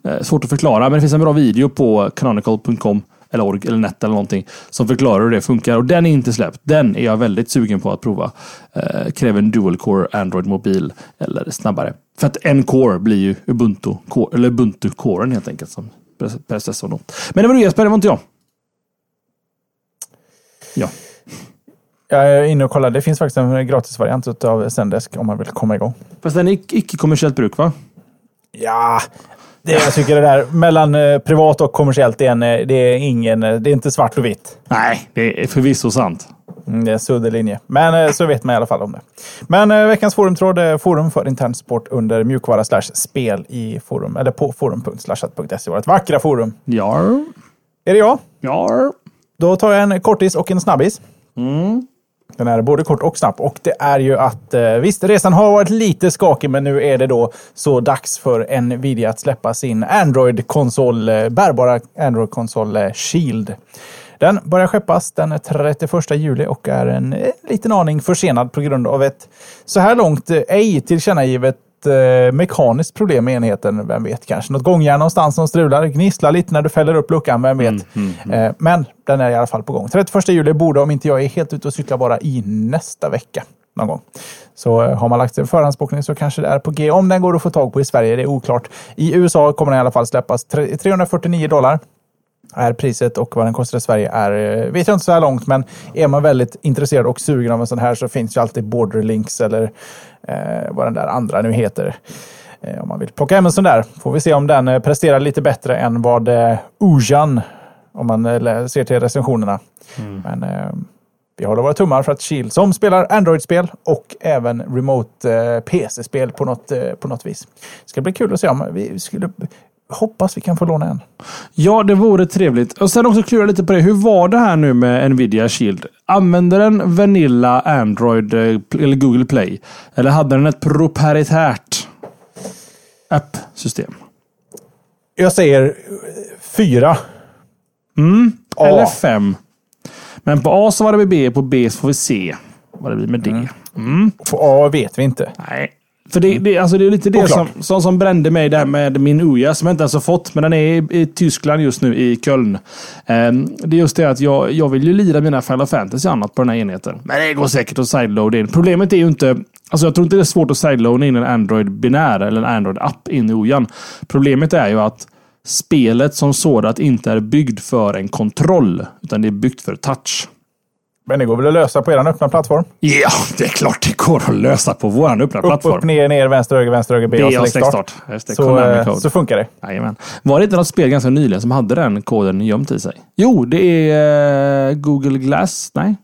Eh, svårt att förklara, men det finns en bra video på canonical.com eller org eller net eller någonting som förklarar hur det funkar. Och den är inte släppt. Den är jag väldigt sugen på att prova. Eh, kräver en dual core Android mobil eller snabbare. För att en core blir ju Ubuntu, core, eller Ubuntu-coren helt enkelt som processor. Då. Men det var du Jesper, det var inte jag. Ja. Jag är inne och kollar. Det finns faktiskt en gratisvariant av Zendesk om man vill komma igång. Fast den är icke-kommersiellt bruk va? Ja, det, jag tycker det där mellan eh, privat och kommersiellt, det är, en, det är ingen, det är inte svart och vitt. Nej, det är förvisso sant. Mm, det är en suddig linje. Men eh, så vet man i alla fall om det. Men eh, veckans forumtråd är forum för intern sport under mjukvara slash spel i forum, eller på forum.slashat.se, vårt vackra forum. Ja. Är det jag? Ja. Då tar jag en kortis och en snabbis. Mm. Den är både kort och snabb. Och det är ju att eh, visst, resan har varit lite skakig, men nu är det då så dags för Nvidia att släppa sin Android-konsol, eh, bärbara Android-konsol eh, Shield. Den börjar skeppas den 31 juli och är en, en liten aning försenad på grund av ett så här långt ej tillkännagivet eh, mekaniskt problem med enheten. Vem vet, kanske något gångjärn någonstans som strular, gnisslar lite när du fäller upp luckan. Vem vet? Mm, mm, mm. Eh, men den är i alla fall på gång. 31 juli borde, om inte jag är helt ute och cyklar, vara i nästa vecka. Någon gång. Så eh, har man lagt en förhandsbokning så kanske det är på G. Om den går att få tag på i Sverige, det är oklart. I USA kommer den i alla fall släppas 349 dollar är priset och vad den kostar i Sverige är, eh, vet jag inte så här långt, men är man väldigt intresserad och sugen av en sån här så finns ju alltid Borderlinks eller eh, vad den där andra nu heter. Eh, om man vill plocka hem en sån där. Får vi se om den eh, presterar lite bättre än vad eh, Ujan, om man eh, ser till recensionerna. Mm. Men eh, vi håller våra tummar för att Shield, som spelar Android-spel och även remote eh, PC-spel på något, eh, på något vis. Det ska bli kul att se om vi skulle hoppas vi kan få låna en. Ja, det vore trevligt. Och sen också klura lite på det. Hur var det här nu med Nvidia Shield? Använder den Vanilla Android eh, eller Google Play? Eller hade den ett proprietärt app-system? Jag säger fyra. Mm, eller fem. Men på A så var det B, på B så får vi se vad det blir med D. Mm. Mm. På A vet vi inte. Nej, för det, det, alltså det är lite det som, som, som, brände mig där med min Uja som jag inte ens har fått. Men den är i, i Tyskland just nu, i Köln. Um, det är just det att jag, jag vill ju lira mina Final Fantasy annat på den här enheten. Men det går säkert att sideloada in. Problemet är ju inte... Alltså jag tror inte det är svårt att sideloada in en Android-binär eller en Android-app in i Ujan. Problemet är ju att spelet som sådant inte är byggt för en kontroll. Utan det är byggt för touch. Men det går väl att lösa på er öppna plattform? Ja, det är klart det går att lösa på vår öppna upp, plattform. Upp, ner, ner, vänster, höger, vänster, höger, B, och select start. Så, eh, så funkar det. Jajamän. Var det inte något spel ganska nyligen som hade den koden gömt i sig? Jo, det är uh, Google Glass. Nej.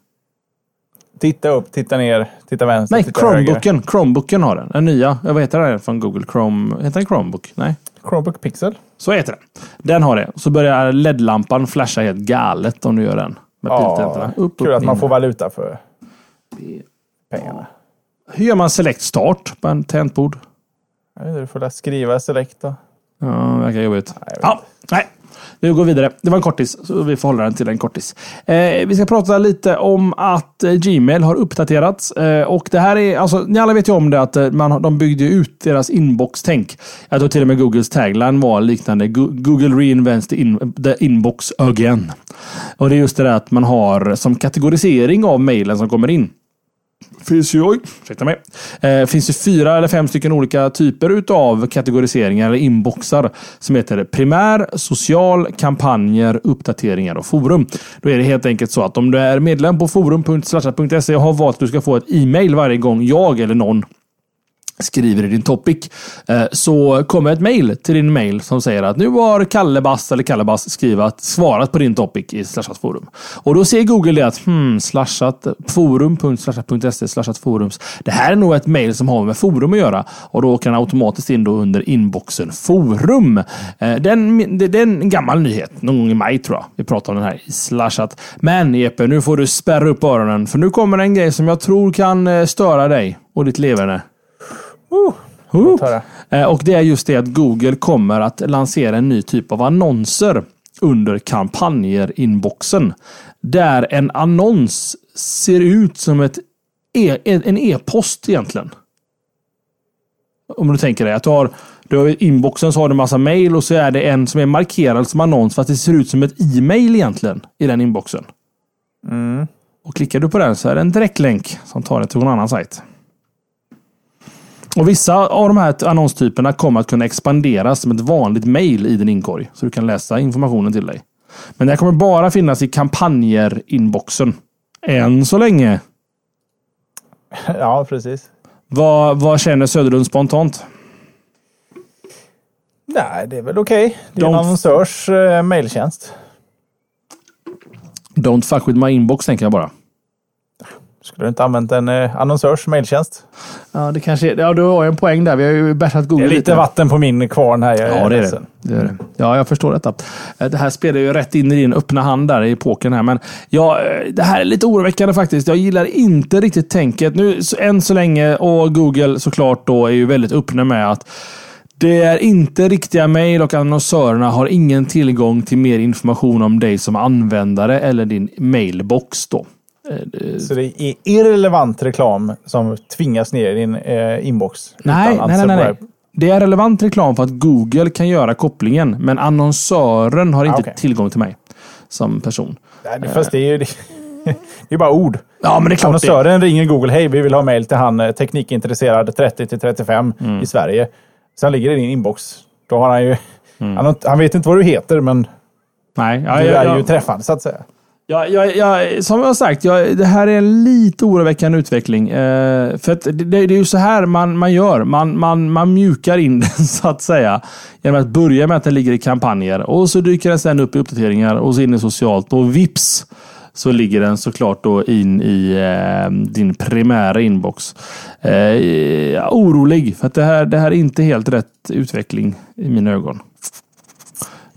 Titta upp, titta ner, titta vänster, Nej, titta Chromebooken. Höger. Chromebooken har den. Den nya. Vad heter den från Google Chrome? Heter den Chromebook? Nej. Chromebook Pixel. Så heter den. Den har det. Så börjar LED-lampan flasha helt galet om du gör den. Med ja, upp, kul upp, att man får valuta för pengarna. Hur gör man select start på en tangentbord? Du får skriva select då. Ja, det verkar jobbigt. Nej, ja, nej. Vi går vidare. Det var en kortis, så vi får hålla den till en kortis. Eh, vi ska prata lite om att eh, Gmail har uppdaterats. Eh, och det här är, alltså, ni alla vet ju om det att eh, man, de byggde ut deras inbox-tänk. Jag tror till och med Googles tagline var liknande. Google reinvents the, in, the inbox again. Och det är just det där att man har som kategorisering av mejlen som kommer in finns ju, oj, ursäkta mig. Eh, finns ju fyra eller fem stycken olika typer utav kategoriseringar eller inboxar som heter primär, social, kampanjer, uppdateringar och forum. Då är det helt enkelt så att om du är medlem på forum.slashat.se och har valt att du ska få ett e-mail varje gång jag eller någon skriver i din topic eh, så kommer ett mail till din mail som säger att nu har Kallebass eller Kallebass skrivat, svarat på din topic i Slashat forum. Och då ser Google det att hmm, slashat forum.slashat.se slashat forums. Det här är nog ett mail som har med forum att göra och då kan automatiskt in då under inboxen forum. Eh, den, det, är en gammal nyhet. Någon gång i maj tror jag. Vi pratar om den här i Slashat. Men Jeppe, nu får du spärra upp öronen för nu kommer en grej som jag tror kan eh, störa dig och ditt leverne. Uh, uh. Och det är just det att Google kommer att lansera en ny typ av annonser under kampanjer-inboxen. Där en annons ser ut som ett e en e-post egentligen. Om du tänker dig att du har, Du har, inboxen så har du massa mail och så är det en som är markerad som annons fast det ser ut som ett e-mail egentligen i den inboxen. Och klickar du på den så är det en direktlänk som tar dig till någon annan sajt. Och Vissa av de här annonstyperna kommer att kunna expanderas som ett vanligt mail i din inkorg. Så du kan läsa informationen till dig. Men det kommer bara finnas i kampanjer-inboxen. Än så länge. [laughs] Ja, precis. Vad, vad känner Söderlund spontant? Nej, det är väl okej. Det är en De- annonsörs eh, mailtjänst. Don't fuck with my inbox tänker jag bara. Skulle du inte använt en eh, annonsörs mailtjänst? Ja, det kanske är, ja, du har en poäng där. Vi har ju bärsat Det Google är lite vatten på min kvarn här. Jag Ja, det är det. det är det. Ja, jag förstår detta. Eh, Det här spelar ju rätt in i din öppna hand där i pokern här. Men ja, eh, det här är lite oroväckande faktiskt. Jag gillar inte riktigt tänket. Nu, så- än så länge, och Google såklart då, är ju väldigt öppna med att det är inte riktiga mejl och annonsörerna har ingen tillgång till mer information om dig som användare eller din mailbox. Då. Så det är irrelevant reklam som tvingas ner i din eh, inbox. Nej, nej, nej, nej, nej. Det är relevant reklam för att Google kan göra kopplingen, men annonsören har inte Ah, okej. tillgång till mig som person. Nej, det- Fast det är ju det, [laughs] det är bara ord. Ja, men det är klart det. Annonsören ringer Google. Hej, vi vill ha mail till han eh, teknikintresserad 30 till 35 Mm. i Sverige. Sen ligger det i din inbox. Då har han ju... Mm. Han vet inte vad du heter, men Nej, ja, du ja, är ja. ju träffad så att säga. Ja, ja, ja, som jag har sagt, ja, det här är en lite oroväckande utveckling. Eh, för att det, det är ju så här man, man gör. Man, man, man mjukar in [laughs] den så att säga. Genom att börja med att den ligger i kampanjer. Och så dyker den sen upp i uppdateringar och så in i socialt. Och vips så ligger den såklart då in i eh, din primära inbox. Eh, jag är orolig för att det här, det här är inte helt rätt utveckling i mina ögon.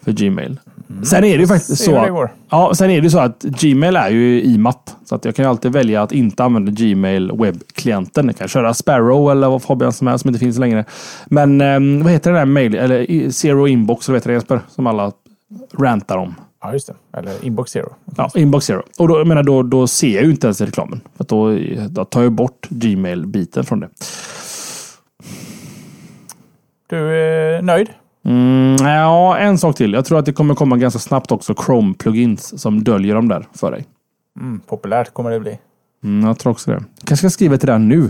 För Gmail. Sen är det ju faktiskt så. det går. Ja, sen är det så att Gmail är ju IMAP. Så att jag kan ju alltid välja att inte använda Gmail webbklienten. Jag kan köra Sparrow eller vad Fabian som är som inte finns längre. Men eh, vad heter den där mail? Eller Zero Inbox, eller vad heter det Jesper? Som alla rantar om. Ja, just det. Eller inbox zero. Ja, Inbox Zero. Och då, jag menar, då, då ser jag ju inte ens reklamen. För att då, då tar jag bort Gmail-biten från det. Du är nöjd? Mm, ja, en sak till. Jag tror att det kommer komma ganska snabbt också Chrome-plugins som döljer dem där för dig. Mm, populärt kommer det bli. Mm, jag tror också det. kanske ska skriva till den nu.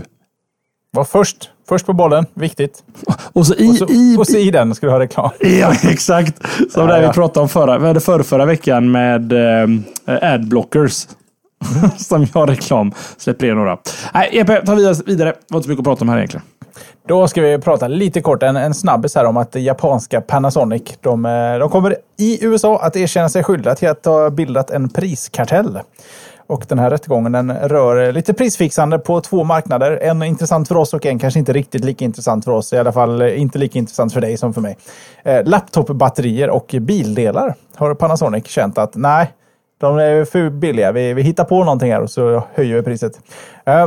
Var först. Först på bollen. Viktigt. Och så i, Och så, i, och så i den ska du ha reklam. [laughs] Ja, exakt. Som Ja, det vi pratade om förra, vi hade förra, förra veckan med eh, adblockers. [laughs] som jag reklam släpper in några. Nej, Epe, ta vidare. vidare. Det var inte så mycket att prata om här egentligen. Då ska vi prata lite kort, en, en snabbis här om att japanska Panasonic, de, eh, de kommer i USA att erkänna sig skyldiga till att ha bildat en priskartell. Och den här rättegången den rör lite prisfixande på två marknader. En intressant för oss och en kanske inte riktigt lika intressant för oss. I alla fall inte lika intressant för dig som för mig. Eh, laptopbatterier och bildelar har Panasonic känt att nej, de är för billiga. Vi, vi hittar på någonting här och så höjer vi priset. Eh,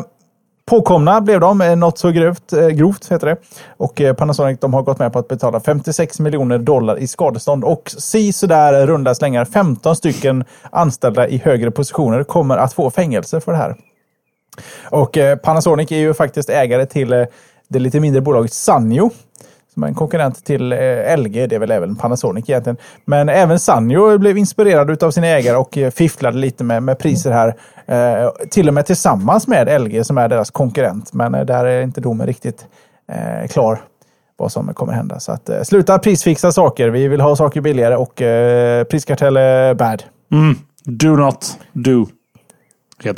Påkomna blev de, eh, något så grovt, eh, grovt heter det. Och eh, Panasonic de har gått med på att betala 56 miljoner dollar i skadestånd. Och si sådär runda slängar 15 stycken anställda i högre positioner kommer att få fängelse för det här. Och Panasonic är ju faktiskt ägare till det lite mindre bolaget Sanyo. En konkurrent till eh, LG, det är väl även Panasonic egentligen. Men även Sanyo blev inspirerad av sina ägare och eh, fifflade lite med, med priser här. Eh, till och med tillsammans med LG som är deras konkurrent. Men eh, där är inte domen riktigt eh, klar vad som kommer hända. Så att, eh, sluta prisfixa saker. Vi vill ha saker billigare och eh, priskartell är bad. Mm. Do not do.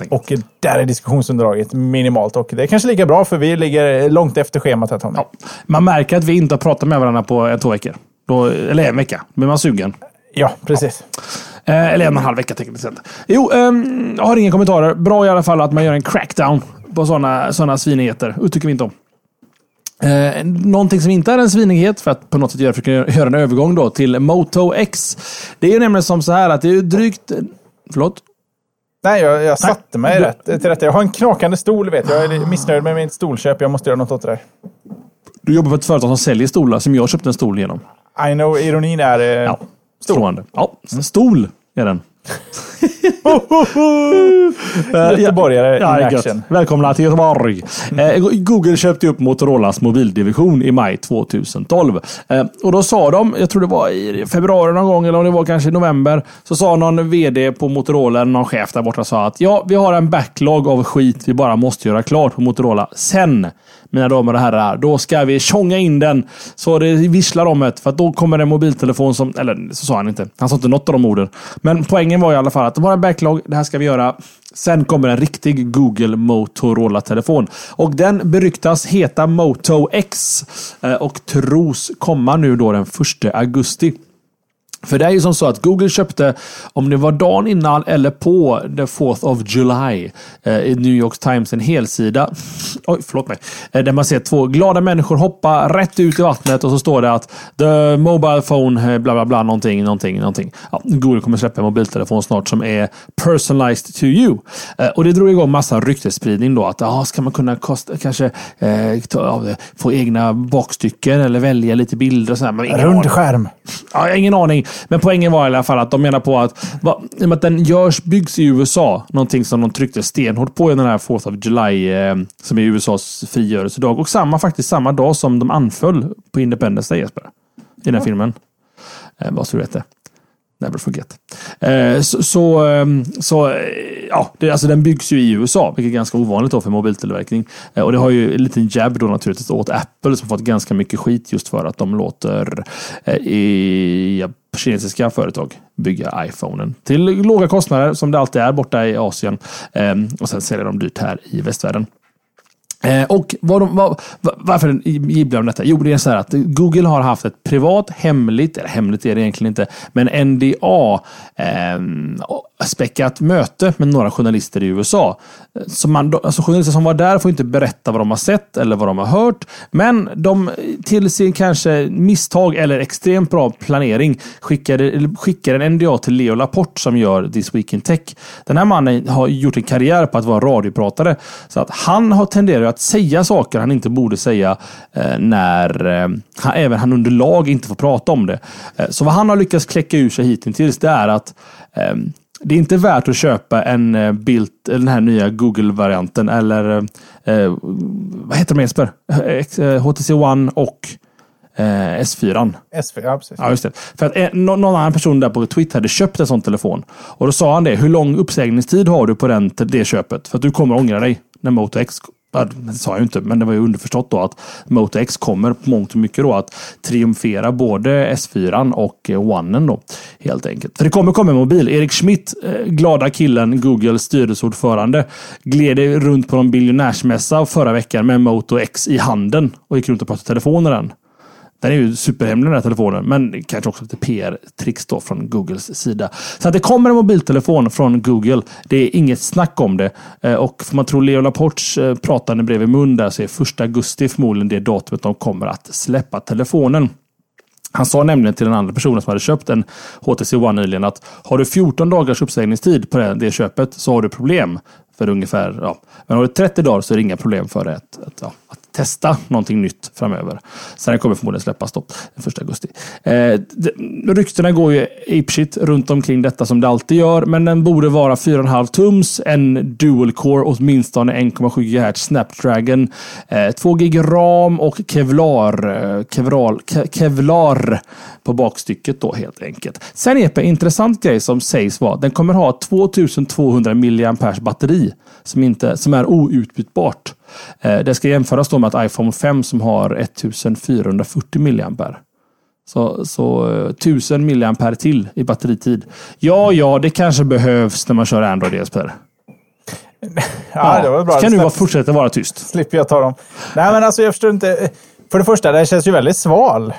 Och där är diskussionsunderlaget minimalt. Och det är kanske lika bra för vi ligger långt efter schemat här Tommy. Ja. Man märker att vi inte har pratat med varandra på en, två veckor. Då, eller en vecka. Då blir man sugen. Ja, precis. Eh, eller en och en halv vecka tekniskt sett. Jo, ehm, jag har inga kommentarer. Bra i alla fall att man gör en crackdown på sådana såna svinigheter. Det tycker vi inte om. Eh, någonting som inte är en svinighet, för att på något sätt göra, försöka göra en övergång då till Moto X. Det är ju nämligen som så här att det är drygt... Förlåt? Nej, jag, jag satte mig du- rätt till rätta. Jag har en knakande stol, vet jag. Jag är missnöjd med mitt stolköp. Jag måste göra något åt det där. Du jobbar på ett företag som säljer stolar, som jag köpte en stol genom. I know, ironin är... eh, Ja, stående. Ja, stol är den. Göteborgare Ja, in action. Välkomna till Göteborg. Eh, Google köpte upp Motorolas mobildivision i maj 2012. Eh, och då sa de, jag tror det var i februari någon gång, eller om det var kanske i november, så sa någon vd på Motorola, någon chef där borta, sa att ja, vi har en backlog av skit vi bara måste göra klart på Motorola. Sen, mina damer och herrar, då ska vi tjonga in den så det visslar om det. För att då kommer en mobiltelefon som, eller så sa han inte. Han sa inte något av de orden. Men poängen var i alla fall att de har en backlog. Det här ska vi göra. Sen kommer en riktig Google Motorola-telefon. Och den beryktas heta Moto X eh, och tros komma nu då den 1 augusti. För det är ju som så att Google köpte, om det var dagen innan eller på the 4th of July, eh, i New York Times, en helsida. [laughs] Oj, förlåt mig. Eh, där man ser två glada människor hoppa rätt ut i vattnet och så står det att the mobile phone, eh, bla bla bla, någonting, någonting, någonting. Ja, Google kommer släppa en mobiltelefon snart som är personalized to you. Eh, och det drog igång massa ryktesspridning då. Att ah, ska man kunna kosta, kanske eh, ta, få egna bakstycken eller välja lite bilder och sådär. Rund skärm. Ja, ingen aning. Men poängen var i alla fall att de menar på att, va, att den görs, byggs i USA, någonting som de tryckte stenhårt på i den här 4th of July, eh, som är USAs frigörelsedag. Och samma, faktiskt samma dag som de anföll på Independence Day, Jesper. I den filmen. Eh, vad så du vet det. Never forget. Eh, så, så, ehm, så eh, ja, det, alltså den byggs ju i USA, vilket är ganska ovanligt då för mobiltillverkning. Eh, och det har ju en liten jab då naturligtvis åt Apple som fått ganska mycket skit just för att de låter eh, i, ja, kinesiska företag bygga iPhonen till låga kostnader som det alltid är borta i Asien. Ehm, och sen säljer de dyrt här i västvärlden. Eh, och vad de, vad, varför jibblar de detta? Jo, det är så här att Google har haft ett privat, hemligt, eller hemligt är det egentligen inte, men NDA eh, späckat möte med några journalister i USA. Så man, alltså journalister som var där får inte berätta vad de har sett eller vad de har hört. Men de till sin kanske misstag eller extremt bra planering skickade, eller skickade en NDA till Leo Laporte som gör This Week in Tech. Den här mannen har gjort en karriär på att vara radiopratare. Så att han har tenderat att säga saker han inte borde säga eh, när eh, han, även han under lag inte får prata om det. Eh, så vad han har lyckats kläcka ur sig hittills det är att eh, det är inte värt att köpa en eh, Built, den här nya Google-varianten eller eh, vad heter de Jesper? Eh, HTC One och eh, S4. SV, ja, precis. Ja, just det. För att eh, nå- någon annan person där på Twitter hade köpt en sån telefon. Och då sa han det. Hur lång uppsägningstid har du på den, det köpet? För att du kommer ångra dig när Moto X det sa jag inte, men det var ju underförstått då att Moto X kommer på mångt och mycket då att triumfera både S4 och Onen då. Helt enkelt. För det kommer komma en mobil. Erik Schmidt, eh, glada killen, Googles styrelseordförande, gled runt på någon biljonärsmässa förra veckan med Moto X i handen och gick runt och pratade telefon med den. Den är ju superhemlig den här telefonen, men kanske också lite PR-tricks då från Googles sida. Så att det kommer en mobiltelefon från Google. Det är inget snack om det. Eh, och får man tro Leo Laportes eh, pratande bredvid mun där så är 1 augusti förmodligen det datumet de kommer att släppa telefonen. Han sa nämligen till den andra personen som hade köpt en HTC One nyligen att har du 14 dagars uppsägningstid på det, köpet så har du problem. För ungefär, ja. Men har du 30 dagar så är det inga problem för dig att, att, att testa någonting nytt framöver. Så den kommer förmodligen släppas då, den 1 augusti. Eh, det, ryktena går ju apeshit runt omkring detta som det alltid gör. Men den borde vara 4,5 tums, en dual core, åtminstone 1,7 GHz Snapdragon, eh, 2 GB RAM och Kevlar, eh, Kevlar, Kevlar på bakstycket då helt enkelt. Sen Epe, intressant grej som sägs vara den kommer ha 2200 mAh batteri som, inte, som är outbytbart. Eh, Det ska jämföras då med att iPhone 5 som har 1440 mAh. Så, så eh, 1000 mAh till i batteritid. Ja, ja, det kanske behövs när man kör Android Jesper. [laughs] Ja, det var bra. Kan du bara fortsätta vara tyst? slipper jag ta dem. Nej, men alltså jag förstår inte. För det första, den känns ju väldigt sval.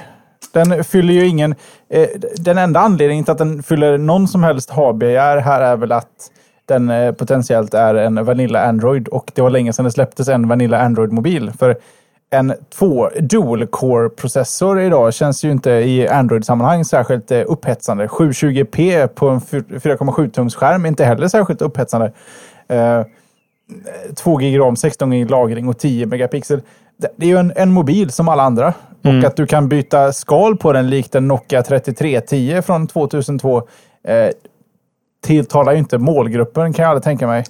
Den fyller ju ingen... Eh, den enda anledningen till att den fyller någon som helst HBR här är väl att den eh, potentiellt är en Vanilla Android och det var länge sedan det släpptes en Vanilla Android-mobil. För en två dual core-processor idag känns ju inte i Android-sammanhang särskilt eh, upphetsande. 720p på en 4,7-tums skärm är inte heller särskilt upphetsande. Eh, 2 GB ram, 16 GB lagring och 10 megapixel. Det är ju en, en mobil som alla andra. Och att du kan byta skal på den likt en Nokia 3310 från 2002. Eh, tilltalar ju inte målgruppen kan jag aldrig tänka mig.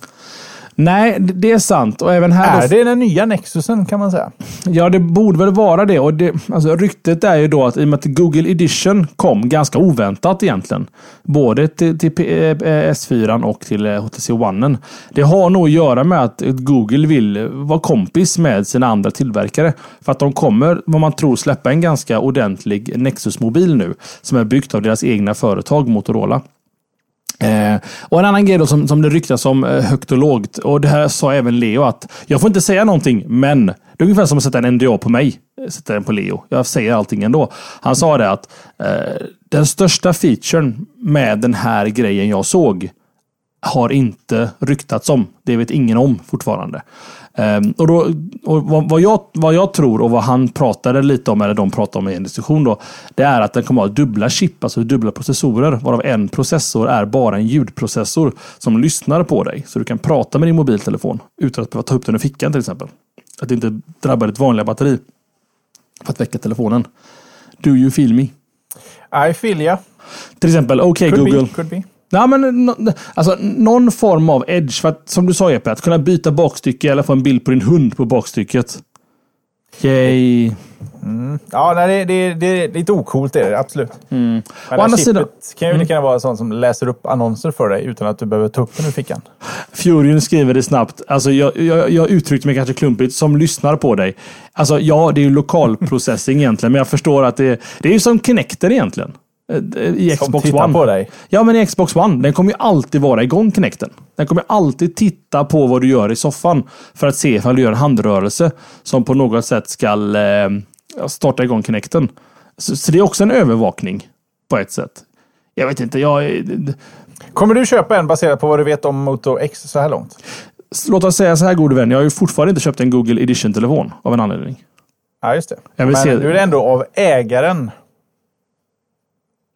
Nej, det är sant. Och även här... Är det den nya Nexusen kan man säga? Ja, det borde väl vara det. Och det alltså, ryktet är ju då att i och med att Google Edition kom ganska oväntat egentligen. Både till, till eh, S4 och till HTC eh, One. Det har nog att göra med att Google vill vara kompis med sina andra tillverkare. För att de kommer, vad man tror, släppa en ganska ordentlig Nexus-mobil nu. Som är byggt av deras egna företag Motorola. Eh, och en annan grej då som, som det ryktas om eh, högt och lågt. Och det här sa även Leo att jag får inte säga någonting, men det är ungefär som att sätta en NDA på mig. Sätta den på Leo. Jag säger allting ändå. Han sa det att eh, den största featuren med den här grejen jag såg har inte ryktats om. Det vet ingen om fortfarande. Um, och då, och vad, vad, jag, vad jag tror och vad han pratade lite om, eller de pratade om i en diskussion då, det är att den kommer att ha dubbla chip, alltså dubbla processorer, varav en processor är bara en ljudprocessor som lyssnar på dig. Så du kan prata med din mobiltelefon utan att behöva ta upp den ur fickan till exempel. Att det inte drabbar ditt vanliga batteri. För att väcka telefonen. Do you feel me? I feel ya. Till exempel, okej okay, Google. Be, Ja, men, alltså, någon form av edge. För att, som du sa Jeppe, att kunna byta bakstycke eller få en bild på din hund på bakstycket. Yay. Mm. Ja, nej, det, det, det, är lite ocoolt är det absolut. Mm. Men Å andra sidan kan ju lika mm. vara sånt som läser upp annonser för dig utan att du behöver ta upp den ur fickan. Furion skriver det snabbt. Alltså, jag, jag, jag uttryckte mig kanske klumpigt. Som lyssnar på dig. Alltså, ja, det är ju lokalprocessing [laughs] egentligen, men jag förstår att det, det är ju som Kinecten egentligen. Eh, i Xbox Som One. på dig? Ja, men i Xbox One. Den kommer ju alltid vara igång, Kinecten. Den kommer alltid titta på vad du gör i soffan för att se ifall du gör en handrörelse som på något sätt ska eh, starta igång Kinecten. Så, så, det är också en övervakning på ett sätt. Jag vet inte, jag... Kommer du köpa en baserat på vad du vet om Moto X så här långt? Låt oss säga så här gode vän, jag har ju fortfarande inte köpt en Google Edition-telefon av en anledning. Ja, just det. Men se... du är ändå av ägaren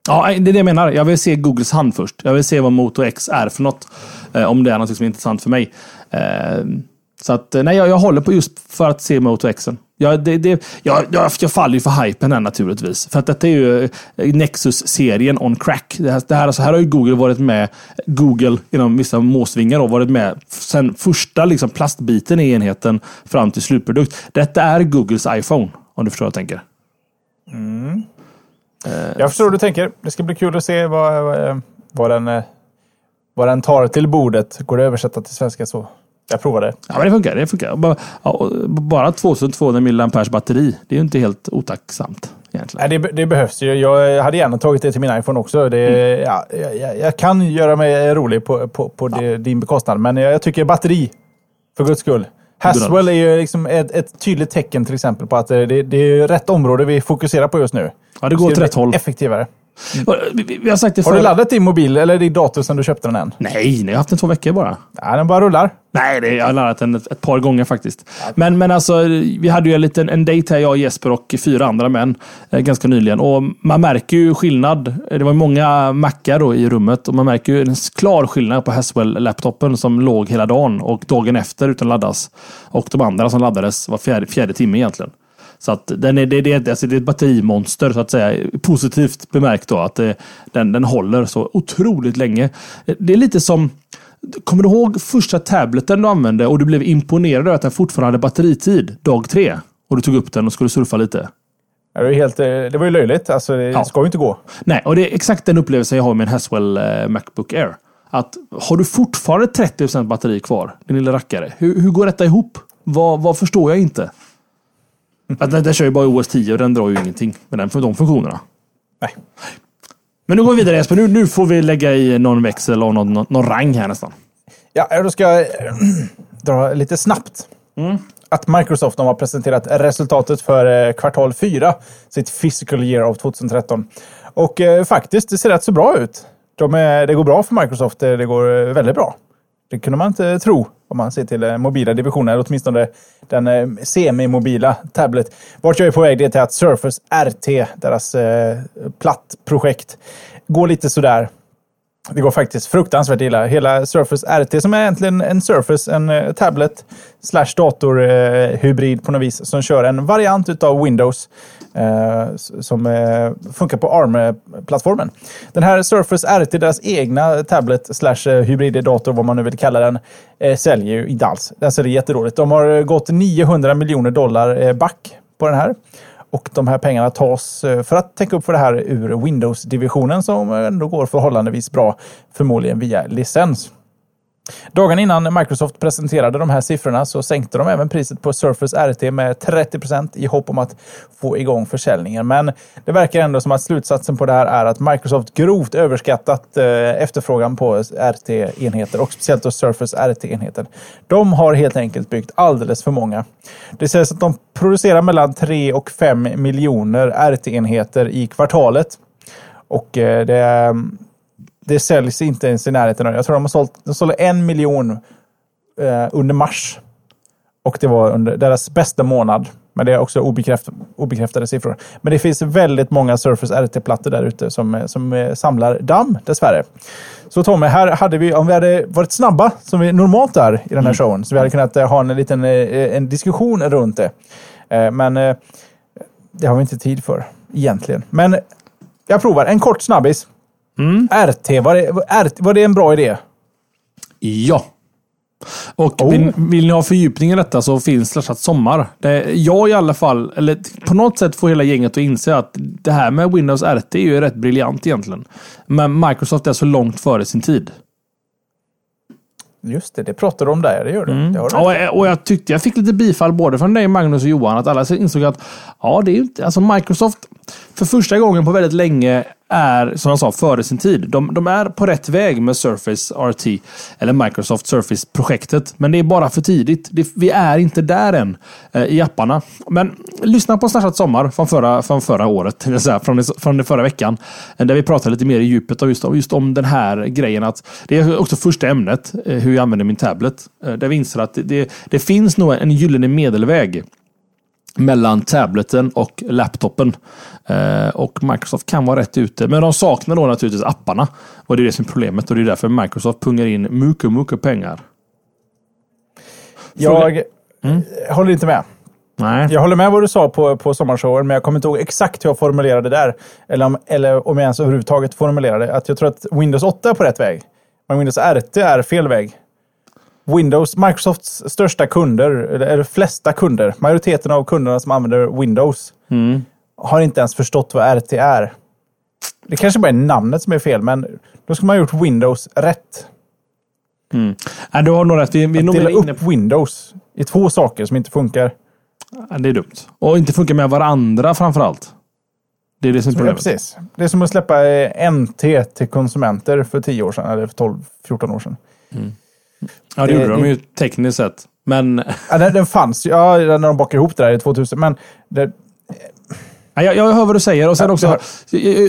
Ja, det är det jag menar. Jag vill se Googles hand först. Jag vill se vad Moto X är för något. Eh, om det är något som är intressant för mig. Eh, så att, eh, nej, jag, jag håller på just för att se Moto Xen. Jag, det, det, jag, jag, jag faller ju för hypen här naturligtvis. För att detta är ju Nexus-serien on crack. Det här, det här, alltså här har ju Google varit med, Google inom vissa måsvingar då, varit med sen första liksom, plastbiten i enheten fram till slutprodukt. Detta är Googles iPhone, om du förstår vad jag tänker. Mm. Eh, jag förstår hur du tänker. Det ska bli kul att se vad, vad, den, eh, vad den tar till bordet. Går det att översätta till svenska så jag provade. Ja, men det funkar. Det funkar. Bara, bara 2200 mAh batteri. Det är ju inte helt otacksamt. Nej, det, det, behövs ju. Jag hade gärna tagit det till min iPhone också. Det, mm. ja, jag, jag, kan göra mig rolig på, på, på ja. det, din bekostnad, men jag, jag tycker batteri, för guds skull. Haswell är ju liksom ett, ett, tydligt tecken till exempel på att det, det är rätt område vi fokuserar på just nu. Ja, det går åt rätt håll. Effektivare. Mm. Vi, har sagt det för... Har du laddat din mobil eller din dator sedan du köpte den än? Nej, jag har haft den två veckor bara. Ja, den bara rullar. Nej, det, jag har laddat den ett, ett par gånger faktiskt. Men, men alltså, vi hade ju en liten en date här, jag, Jesper och fyra andra män eh, ganska nyligen. Och man märker ju skillnad. Det var många mackar då i rummet och man märker ju en klar skillnad på Haswell-laptopen som låg hela dagen och dagen efter utan laddas. Och de andra som laddades var fjärde, fjärde timme egentligen. Så att den är, det, det, alltså det är ett batterimonster så att säga. Positivt bemärkt då att det, den, den håller så otroligt länge. Det är lite som Kommer du ihåg första tableten du använde och du blev imponerad över att den fortfarande hade batteritid dag tre? Och du tog upp den och skulle surfa lite? det, var helt, eh, det var ju löjligt. Alltså, det ja. ska ju inte gå. Nej, och det är exakt den upplevelsen jag har med en Haswell eh, Macbook Air. Att har du fortfarande 30% batteri kvar, din lilla rackare. Hur, hur går detta ihop? Vad, vad förstår jag inte? [laughs] Att den, den kör ju bara OS 10 och den drar ju ingenting med den, för de funktionerna. Nej. Men nu går vi vidare Jesper. Nu, nu får vi lägga i någon växel och någon, någon, någon rang här nästan. Ja, då ska jag [clears throat] dra lite snabbt. Mm. Att Microsoft har presenterat resultatet för äh, kvartal 4, sitt physical year av 2013. Och äh, faktiskt, det ser rätt så bra ut. De är, det går bra för Microsoft. Det går väldigt bra. Det kunde man inte tro om man ser till den mobila divisioner, eller åtminstone den eh, semimobila tablet. Vart jag är på väg det är till att Surface RT, deras eh, plattprojekt, går lite sådär. Det går faktiskt fruktansvärt illa. Hela Surface RT som är egentligen en Surface, en eh, tablet slash datorhybrid eh, på något vis som kör en variant utav Windows. Eh, som eh, funkar på ARM-plattformen. Den här Surface RT, deras egna tablet slash eh, hybriddator, vad man nu vill kalla den, säljer ju inte alls. Den säljer jättedåligt. De har gått 900 miljoner dollar back på den här. Och de här pengarna tas för att täcka upp för det här ur Windows-divisionen som ändå går förhållandevis bra, förmodligen via licens. Dagen innan Microsoft presenterade de här siffrorna så sänkte de även priset på Surface RT med 30% i hopp om att få igång försäljningen. Men det verkar ändå som att slutsatsen på det här är att Microsoft grovt överskattat eh, efterfrågan på RT-enheter och speciellt då Surface RT-enheter. De har helt enkelt byggt alldeles för många. Det sägs att de producerar mellan 3 och 5 miljoner RT-enheter i kvartalet. Och eh, det det säljs inte ens i närheten. Jag tror de har sålt, de sålde en miljon eh, under mars. Och det var under deras bästa månad. Men det är också obekräftade, obekräftade siffror. Men det finns väldigt många Surface RT-plattor där ute som, som eh, samlar damm, dessvärre. Så Tommy, här hade vi, om vi hade varit snabba, som vi normalt är i den här mm. showen, så vi hade kunnat eh, ha en liten eh, en diskussion runt det. Men det har vi inte tid för, egentligen. Men jag provar. En kort snabbis. Mm. RT, var det, RT, var det en bra idé? Ja. Och oh. vill, vill, ni ha fördjupning i detta så finns Slashat Sommar. Det, jag i alla fall, eller på något sätt får hela gänget att inse att det här med Windows RT är ju rätt briljant egentligen. Men Microsoft är så långt före sin tid. Just det, det pratar du om där. Det gör du. Mm. Det och, och jag tyckte jag fick lite bifall både från dig Magnus och Johan. Att alla insåg att ja, det är inte... Alltså Microsoft för första gången på väldigt länge är, som jag sa, före sin tid. De, de, är på rätt väg med Surface RT, eller Microsoft Surface-projektet. Men det är bara för tidigt. Det, vi är inte där än eh, i apparna. Men lyssna på Snatchat Sommar från förra, från förra året, säga, från, från förra veckan. Eh, där vi pratade lite mer i djupet just, just om den här grejen. att Det är också första ämnet, eh, hur jag använder min tablet. Eh, där vi inser att det, det, det finns nog en gyllene medelväg mellan tableten och laptopen. Eh, och Microsoft kan vara rätt ute. Men de saknar då naturligtvis apparna. Och det är det som är problemet. Och det är därför Microsoft pungar in mycket, mycket pengar. Jag mm. håller inte med. Nej. Jag håller med vad du sa på, på sommarshowen, men jag kommer inte ihåg exakt hur jag formulerade det där. Eller om, eller om jag ens överhuvudtaget formulerade. Att jag tror att Windows 8 är på rätt väg. Men Windows RT är fel väg. Windows, Microsofts största kunder, eller flesta kunder, majoriteten av kunderna som använder Windows, mm. har inte ens förstått vad RT är. Det kanske bara är namnet som är fel, men då ska man ha gjort Windows rätt. Mm. Ja, du har nog rätt. Vi, vi att dela upp på... Windows i två saker som inte funkar. Ja, det är dumt. Och inte funkar med varandra framför allt. Det är det som är problemet. Ja, precis. Det är som att släppa NT till konsumenter för 10 år sedan, eller för 12-14 år sedan. Mm. Ja, det, gjorde de ju tekniskt sett. Men... Ja, den, den fanns ja, när de bakade ihop det där i 2000. Men det, Ja, jag, jag hör vad du säger. Och sen också,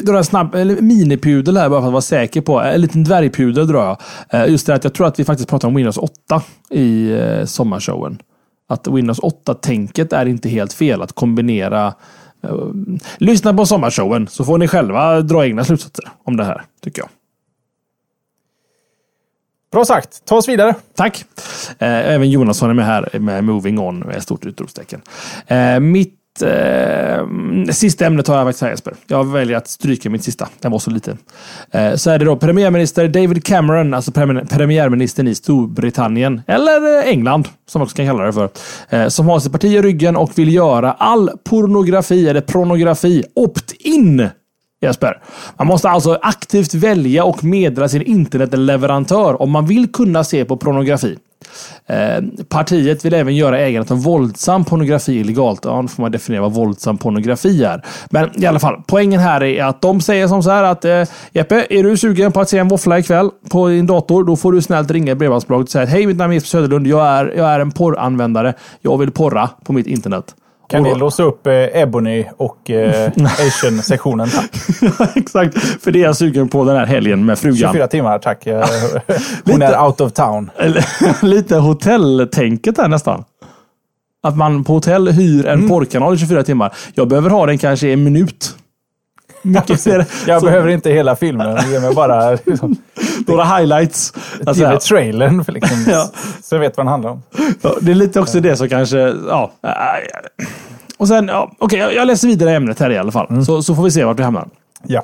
dra en snabb minipudel här bara för att vara säker på. En liten dvärgpudel drar jag. Eh, just det att jag tror att vi faktiskt pratar om Windows 8 i eh, sommarshowen. Att Windows 8-tänket är inte helt fel. Att kombinera uh, Lyssna på sommarshowen så får ni själva dra egna slutsatser om det här, tycker jag. Bra sagt. Ta oss vidare. Tack. Eh, även Jonasson är med här med Moving On med stort utropstecken. Eh, mitt eh, sista ämne tar jag faktiskt här Jesper. Jag väljer att stryka mitt sista. Den var så liten. Eh, så är det då premiärminister David Cameron, alltså premiärministern i Storbritannien, eller eh, England som man också kan kalla det för, eh, som har sitt parti i ryggen och vill göra all pornografi eller pornografi opt-in Jesper. Man måste alltså aktivt välja och meddela sin internetleverantör om man vill kunna se på pornografi. Eh, partiet vill även göra ägandet av våldsam pornografi illegalt. Ja, nu får man definiera vad våldsam pornografi är. Men i alla fall, poängen här är att de säger som så här att eh, Jeppe, är du sugen på att se en våffla ikväll på din dator? Då får du snällt ringa bredbandsbolaget och säga hej, mitt namn är Jesper Söderlund. Jag är, jag är en porranvändare. Jag vill porra på mitt internet. Kan ni låsa upp eh, Ebony och eh, [laughs] Asian-sektionen tack? exakt, för det är jag sugen på den här helgen med frugan. 24 timmar tack. [laughs] Hon lite, är out of town. [laughs] lite hotelltänket här nästan. Att man på hotell hyr en mm. porrkanal i 24 timmar. Jag behöver ha den kanske en minut. [laughs] Jag behöver inte hela filmen. Ge mig bara liksom, [laughs] några highlights. Alltså, mig trailern, för liksom, [laughs] ja. så jag vet vad den handlar om. Ja, det är lite också det som kanske... Ja, och sen, ja, okej, jag- jag läser vidare ämnet här i alla fall. Så, så får vi se vart vi hamnar. Ja.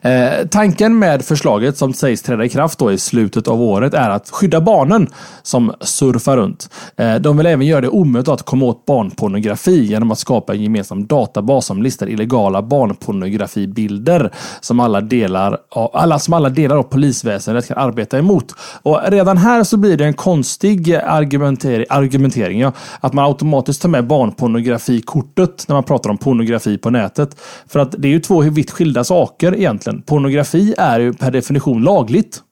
Eh, tanken med förslaget som sägs träda i kraft då i slutet av året är att skydda barnen som surfar runt. Eh, de vill även göra det omöjligt att komma åt barnpornografi genom att skapa en gemensam databas som listar illegala barnpornografibilder som alla delar av, alla, som alla delar av polisväsendet kan arbeta emot. Och redan här så blir det en konstig argumentering, argumentering ja, att man automatiskt tar med barnpornografikortet när man pratar om pornografi på nätet. För att det är ju två vitt skilda saker egentligen. Pornografi är ju per definition lagligt.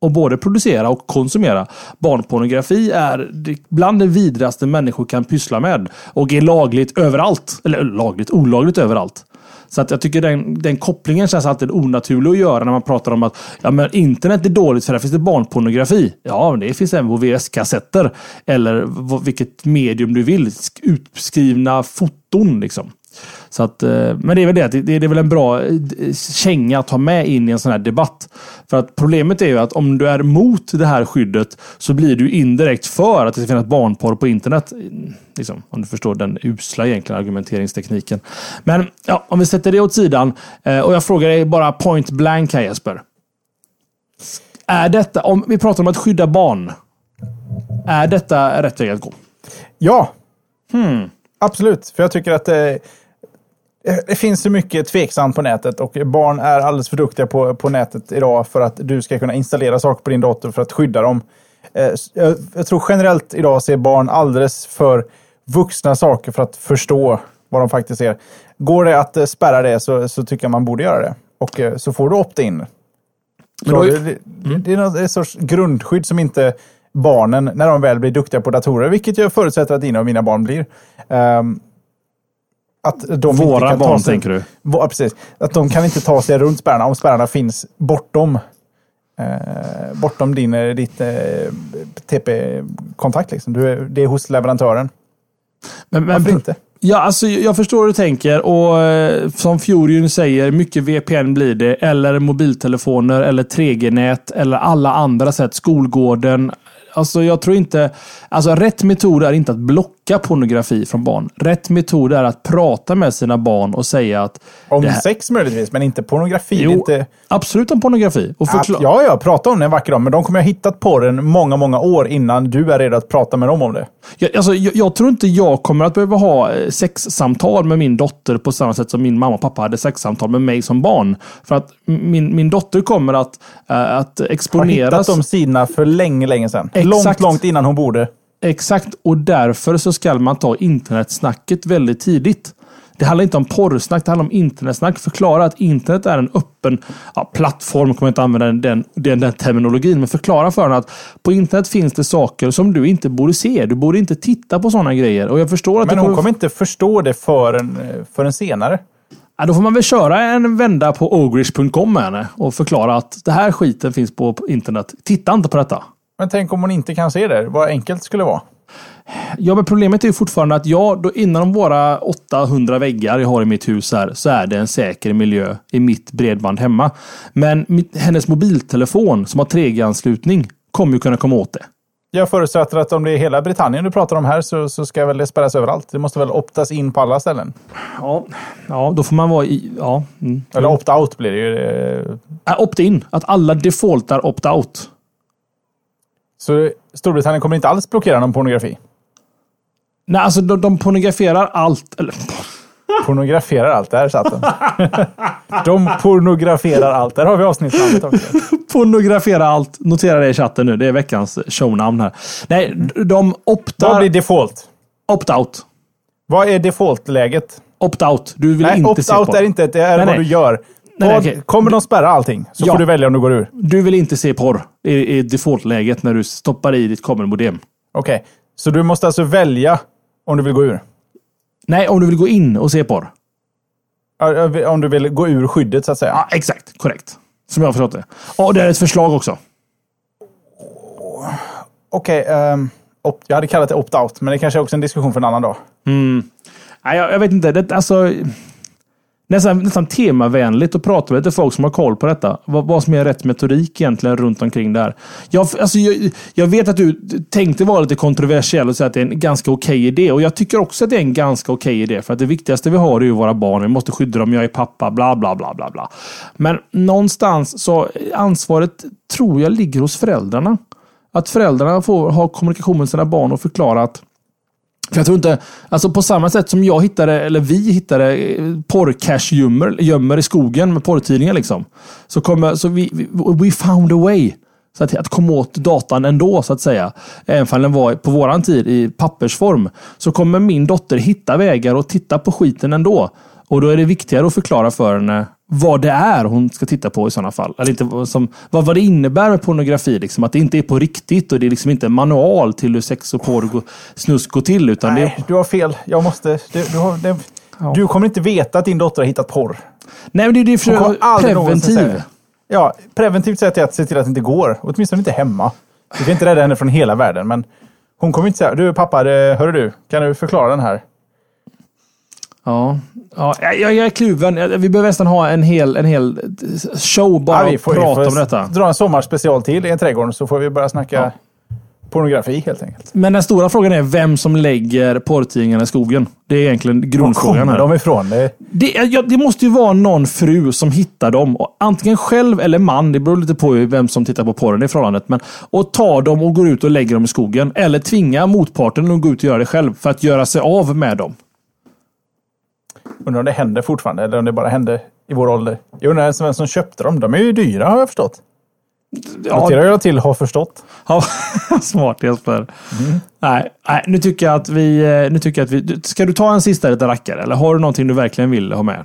Och både producera och konsumera. Barnpornografi är bland det vidraste människor kan pyssla med. Och är lagligt överallt. Eller lagligt, olagligt överallt. Så att jag tycker den, den kopplingen känns alltid onaturlig att göra när man pratar om att ja, men internet är dåligt för där finns det barnpornografi. Ja, men det finns även på VS-kassetter. Eller vilket medium du vill. Utskrivna foton liksom. Så att, eh, men det är väl det, det, är väl en bra eh, känga att ha med in i en sån här debatt. För att problemet är ju att om du är emot det här skyddet så blir du indirekt för att det ska finnas barnporr på internet. Liksom, om du förstår den usla egentligen argumenteringstekniken. Men ja, om vi sätter det åt sidan eh, och jag frågar dig bara point blank här Jesper. Är detta, om vi pratar om att skydda barn. Är detta rätt väg att gå? Ja. Absolut. För jag tycker att det, det finns så mycket tveksamt på nätet och barn är alldeles för duktiga på, på nätet idag för att du ska kunna installera saker på din dator för att skydda dem. Eh, Jag, jag tror generellt idag ser barn alldeles för vuxna saker för att förstå vad de faktiskt ser. Går det att eh, spärra det så, så tycker jag man borde göra det. Och eh, så får du opt-in. Då det, det, det är något, ett sorts grundskydd som inte barnen, när de väl blir duktiga på datorer, vilket jag förutsätter att dina och mina barn blir. ehm, att de Våra kan barn sig, tänker du? Ja, precis. Att de kan inte ta sig runt spärrarna om spärrarna finns bortom eh, bortom din, eh, ditt eh, TP-kontakt. Liksom. Du är, det är hos leverantören. Men, men, Varför inte? Ja, alltså jag förstår hur du tänker och eh, som Fjorjun säger, mycket VPN blir det. Eller mobiltelefoner eller 3G-nät eller alla andra sätt. Skolgården. Alltså jag tror inte... Alltså rätt metod är inte att blocka pornografi från barn. Rätt metod är att prata med sina barn och säga att... Om här- sex möjligtvis, men inte pornografi. Jo, inte, absolut om pornografi. Och förkla- ja, ja, prata om det en vacker dag, men de kommer ha hittat porren många, många år innan du är redo att prata med dem om det. Jag, alltså, jag, jag tror inte jag kommer att behöva ha eh, sexsamtal med min dotter på samma sätt som min mamma och pappa hade sexsamtal med mig som barn. För att min, min dotter kommer att, eh, att Har hittat exponeras. de sidorna för länge, länge sedan. Exakt. Långt, långt innan hon borde. Exakt, och därför så ska man ta internetsnacket väldigt tidigt. Det handlar inte om porrsnack, det handlar om internetsnack. Förklara att internet är en öppen ja, plattform, kommer jag inte använda den, den, den, den terminologin, men förklara för henne att på internet finns det saker som du inte borde se. Du borde inte titta på sådana grejer. Och jag förstår att Men hon kommer inte förstå det förrän, förrän senare. Ja, då får man väl köra en vända på ogrish.com med henne och förklara att det här skiten finns på på internet. Titta inte på detta. Men tänk om hon inte kan se det. Vad enkelt skulle vara. Ja, men problemet är ju fortfarande att jag, då inom våra 800 väggar jag har i mitt hus här, så är det en säker miljö i mitt bredband hemma. Men mitt, hennes mobiltelefon som har 3G-anslutning kommer ju kunna komma åt det. Jag förutsätter att om det är hela Britannien du pratar om här så, så ska väl det spärras överallt. Det måste väl optas in på alla ställen. Ja, ja då får man vara i... Ja. Mm. Eller opt-out blir det ju. eh, Äh, Opt-in. Att alla defaultar opt-out. Så Storbritannien kommer inte alls blockera någon pornografi. Nej, alltså de, de pornograferar allt. Eller, Pornograferar allt. Där satt den. [laughs] De pornograferar allt. Där har vi avsnittsnamnet också. [laughs] pornografera allt. Notera det i chatten nu. Det är veckans shownamn här. Nej, de Vad optar... blir default? Opt-out. Vad är default-läget? Opt-out. Du vill Nej, inte se opt-out porr. är inte det är Nej, vad nej. du gör. Nej, Vad- okej. Kommer de spärra allting så Ja. får du välja om du går ur. Du vill inte se porr. I, default-läget när du stoppar i ditt kabelmodem. Okej, så du måste alltså välja om du vill gå ur. Nej, om du vill gå in och se porr. Om du vill gå ur skyddet så att säga. Ja, exakt. Korrekt. Som jag har förstått det. Ja, det är ett förslag också. Okej, ehm, opt- jag hade kallat det opt-out, men det kanske är också en diskussion för en annan dag. Nej, jag, jag vet inte. Det, alltså, nästan, nästan temavänligt att prata med lite folk som har koll på detta. Vad, vad som är rätt metodik egentligen runt omkring där. Jag, alltså, jag, jag vet att du tänkte vara lite kontroversiell och säga att det är en ganska okej okay idé. Och jag tycker också att det är en ganska okej okay idé. För att det viktigaste vi har är ju våra barn. Vi måste skydda dem. Jag är pappa. Bla, bla, bla, bla, bla. Men någonstans så ansvaret tror jag ligger hos föräldrarna. Att föräldrarna får ha kommunikation med sina barn och förklara att för jag tror inte, alltså på samma sätt som jag hittade, eller vi hittade eh, porrcash gömmer i skogen med porrtidningar liksom. Så kommer, så vi, we found a way. Så att, att komma åt datan ändå så att säga. Även om den var på våran tid i pappersform. Så kommer min dotter hitta vägar och titta på skiten ändå. Och då är det viktigare att förklara för henne vad det är hon ska titta på i sådana fall. Eller inte, som, vad, vad det innebär med pornografi. Liksom. Att det inte är på riktigt och det är liksom inte en manual till hur sex och porr snusk går till. Utan Nej, det... du har fel. Jag måste... Du, du, har, det, ja. du kommer inte veta att din dotter har hittat porr. Nej, men det är det för preventiv. Ja, preventivt sätt är att se till att det inte går. Åtminstone inte hemma. Du kan inte rädda henne från hela världen, men hon kommer inte säga du pappa, hörru du, kan du förklara den här? Ja, ja jag, jag är kluven. Vi behöver nästan ha en hel, en hel show bara ja, vi får, prata vi får om detta. Dra en sommarspecial till i trädgården så får vi börja snacka ja. pornografi helt enkelt. Men den stora frågan är vem som lägger porrtidningarna i skogen. Det är egentligen grundfrågan. Var kommer de ifrån? Det... Det, ja, det måste ju vara någon fru som hittar dem. Antingen själv eller man. Det beror lite på vem som tittar på porren i förhållandet. Men, och tar dem och går ut och lägger dem i skogen. Eller tvinga motparten att gå ut och göra det själv för att göra sig av med dem. Undrar om det händer fortfarande eller om det bara hände i vår ålder. Jag undrar vem som köpte dem. De är ju dyra har jag förstått. Ja. Noterar jag till har förstått. Ja, [laughs] smart Jesper. Mm. Nej, nej, nu tycker jag att vi... Eh, nu tycker jag att vi ska du ta en sista liten rackare? Eller har du någonting du verkligen vill ha med?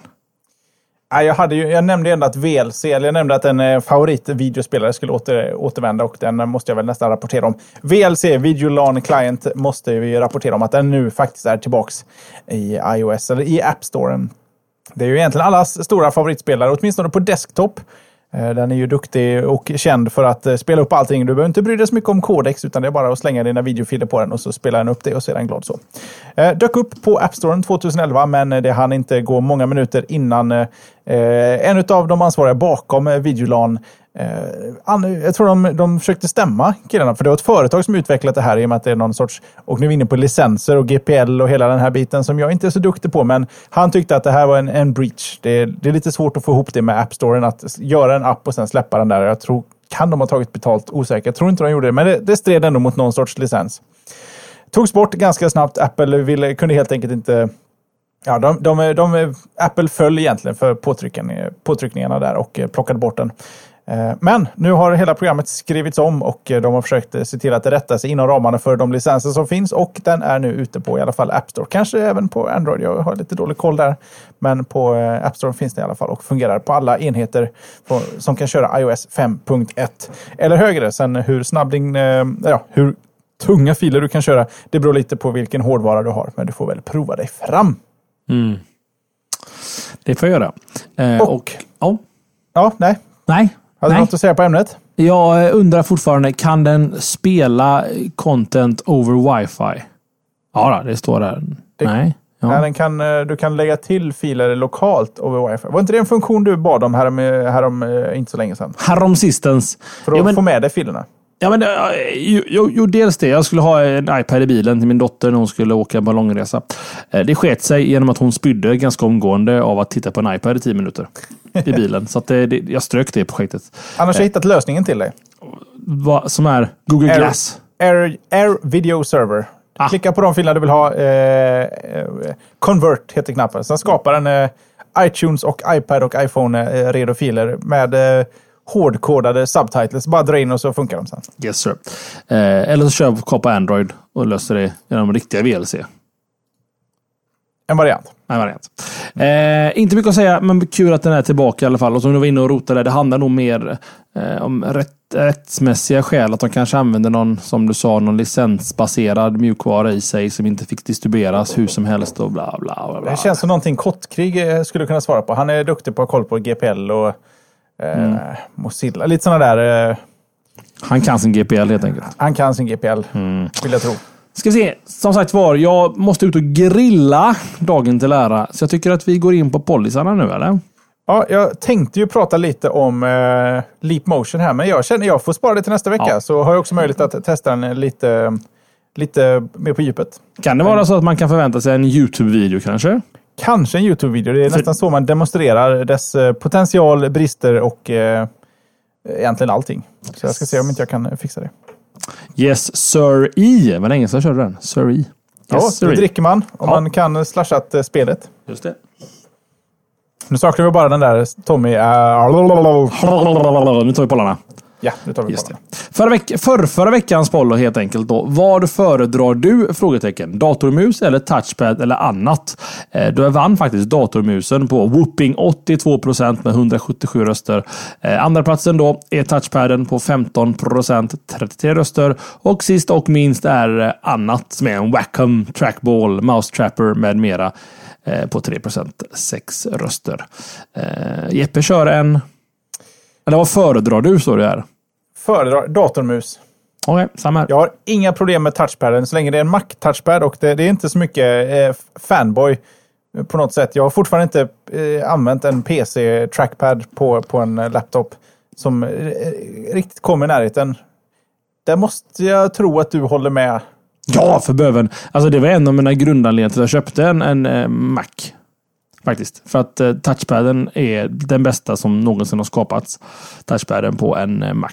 Jag, hade ju, jag nämnde ändå att VLC, eller jag nämnde att en eh, favoritvideospelare skulle åter, återvända och den måste jag väl nästan rapportera om. VLC, Video LAN Client, måste vi rapportera om att den nu faktiskt är tillbaks i iOS, eller i App Storen. Det är ju egentligen allas stora favoritspelare, åtminstone på desktop. Eh, den är ju duktig och känd för att eh, spela upp allting. Du behöver inte bry dig så mycket om kodex, utan det är bara att slänga dina videofiler på den och så spelar den upp det och så är den glad så. Dök upp på App Store 2011, men det hann inte gå många minuter innan Eh, en av de ansvariga bakom Videolan Eh, jag tror de, de försökte stämma killarna, för det var ett företag som utvecklat det här i och med att det är någon sorts, och nu är vi inne på licenser och GPL och hela den här biten som jag inte är så duktig på, men han tyckte att det här var en, en breach. Det, det är lite svårt att få ihop det med App Storen, att göra en app och sen släppa den där. Jag tror, kan de ha tagit betalt? Osäker. Jag tror inte de gjorde det, men det, det stred ändå mot någon sorts licens. Togs bort ganska snabbt. Apple ville, kunde helt enkelt inte Ja, de, de, de, Apple föll egentligen för påtryckningarna där och eh, plockade bort den. Eh, men nu har hela programmet skrivits om och eh, de har försökt se till att det rättar sig inom ramarna för de licenser som finns och den är nu ute på i alla fall App Store. Kanske även på Android. Jag har lite dålig koll där. Men på App Store finns det i alla fall och fungerar på alla enheter som kan köra iOS 5.1 eller högre. Sen hur snabb din, ja, hur tunga filer du kan köra, det beror lite på vilken hårdvara du har. Men du får väl prova dig fram. Mm. Det får jag göra. Eh, och, och, ja. ja, nej. Nej, har du något att säga på ämnet? Jag undrar fortfarande, kan den spela content over wifi? Ja, det står där. Det, Nej. Ja. Nej, den kan, eh, du kan lägga till filer lokalt over wifi. Var inte det en funktion du bad om härom, härom eh, inte så länge sedan? Härom sistens. För att ja, men, få med dig filerna? Ja, men, jo, jo, dels det. Jag skulle ha en iPad i bilen till min dotter när hon skulle åka på långresa. Eh, det sket sig genom att hon spydde ganska omgående av att titta på en iPad i tio minuter i bilen. Så det, det, jag strök det projektet. Annars har jag hittat lösningen till dig. Vad som är Google Air, Glass? Air, Air Video Server. Ah. Klicka på de filer du vill ha. Eh, eh, convert heter knappen. Sen skapar den eh, iTunes och iPad och iPhone eh, redo filer med eh, hårdkodade subtitles. Bara dra in och så funkar de sen. Yes sir. Eh, eller så kör jag på Android och löser det genom riktiga VLC. En variant. En variant. Eh, inte mycket att säga, men kul att den är tillbaka i alla fall. Och som du var inne och rotade, det handlar nog mer eh, om rätt, rättsmässiga skäl. Att de kanske använder någon, som du sa, någon licensbaserad mjukvara i sig som inte fick distribueras hur som helst och bla bla bla. bla. Det känns som någonting Kottkrig eh, skulle kunna svara på. Han är duktig på att ha koll på GPL och mm. Mozilla. Lite sådana där... Eh, han kan sin GPL helt enkelt. Han kan sin GPL, mm. vill jag tro. Ska vi se. Som sagt var, jag måste ut och grilla dagen till ära. Så jag tycker att vi går in på polisarna nu, eller? Ja, jag tänkte ju prata lite om eh, Leap Motion här, men jag känner jag får spara det till nästa vecka. Ja. Så har jag också möjlighet att testa den lite, lite mer på djupet. Kan det vara så att man kan förvänta sig en YouTube-video kanske? Kanske en YouTube-video. Det är För- nästan så man demonstrerar dess eh, potential, brister och eh, egentligen allting. Så jag ska se om inte jag kan fixa det. Yes, Sir E. Var det ingen som körde den? Sir E. Yes, Ja, Sir det E. dricker man om Ja. man kan slashat eh, spelet. Just det. Nu saknar vi bara den där Tommy. Uh, [laughs] Nu tar vi pollarna. Ja, nu tar vi Just det. Förra, veck för, förra veckans poll helt enkelt då. Vad föredrar du? Frågetecken. Datormus eller touchpad eller annat? Eh, då vann faktiskt datormusen på whooping 82 procent med 177 röster. Eh, andra platsen då är touchpaden på 15 procent, 33 röster. Och sist och minst är eh, annat som är en Wacom, trackball, mouse trapper med mera eh, på 3 procent, 6 röster. Eh, Jeppe kör en... Eller vad föredrar du? Står det här. Föredrar datormus. Okej, samma här. Jag har inga problem med touchpaden så länge det är en Mac-touchpad och det, det är inte så mycket eh, fanboy eh, på något sätt. Jag har fortfarande inte eh, använt en PC-trackpad på, på en eh, laptop som eh, riktigt kommer i närheten. Där måste jag tro att du håller med. Ja, för böven. Alltså det var en av mina grundanledningar till att jag köpte en, en eh, Mac. Faktiskt. För att eh, touchpaden är den bästa som någonsin har skapats. Touchpaden på en eh, Mac.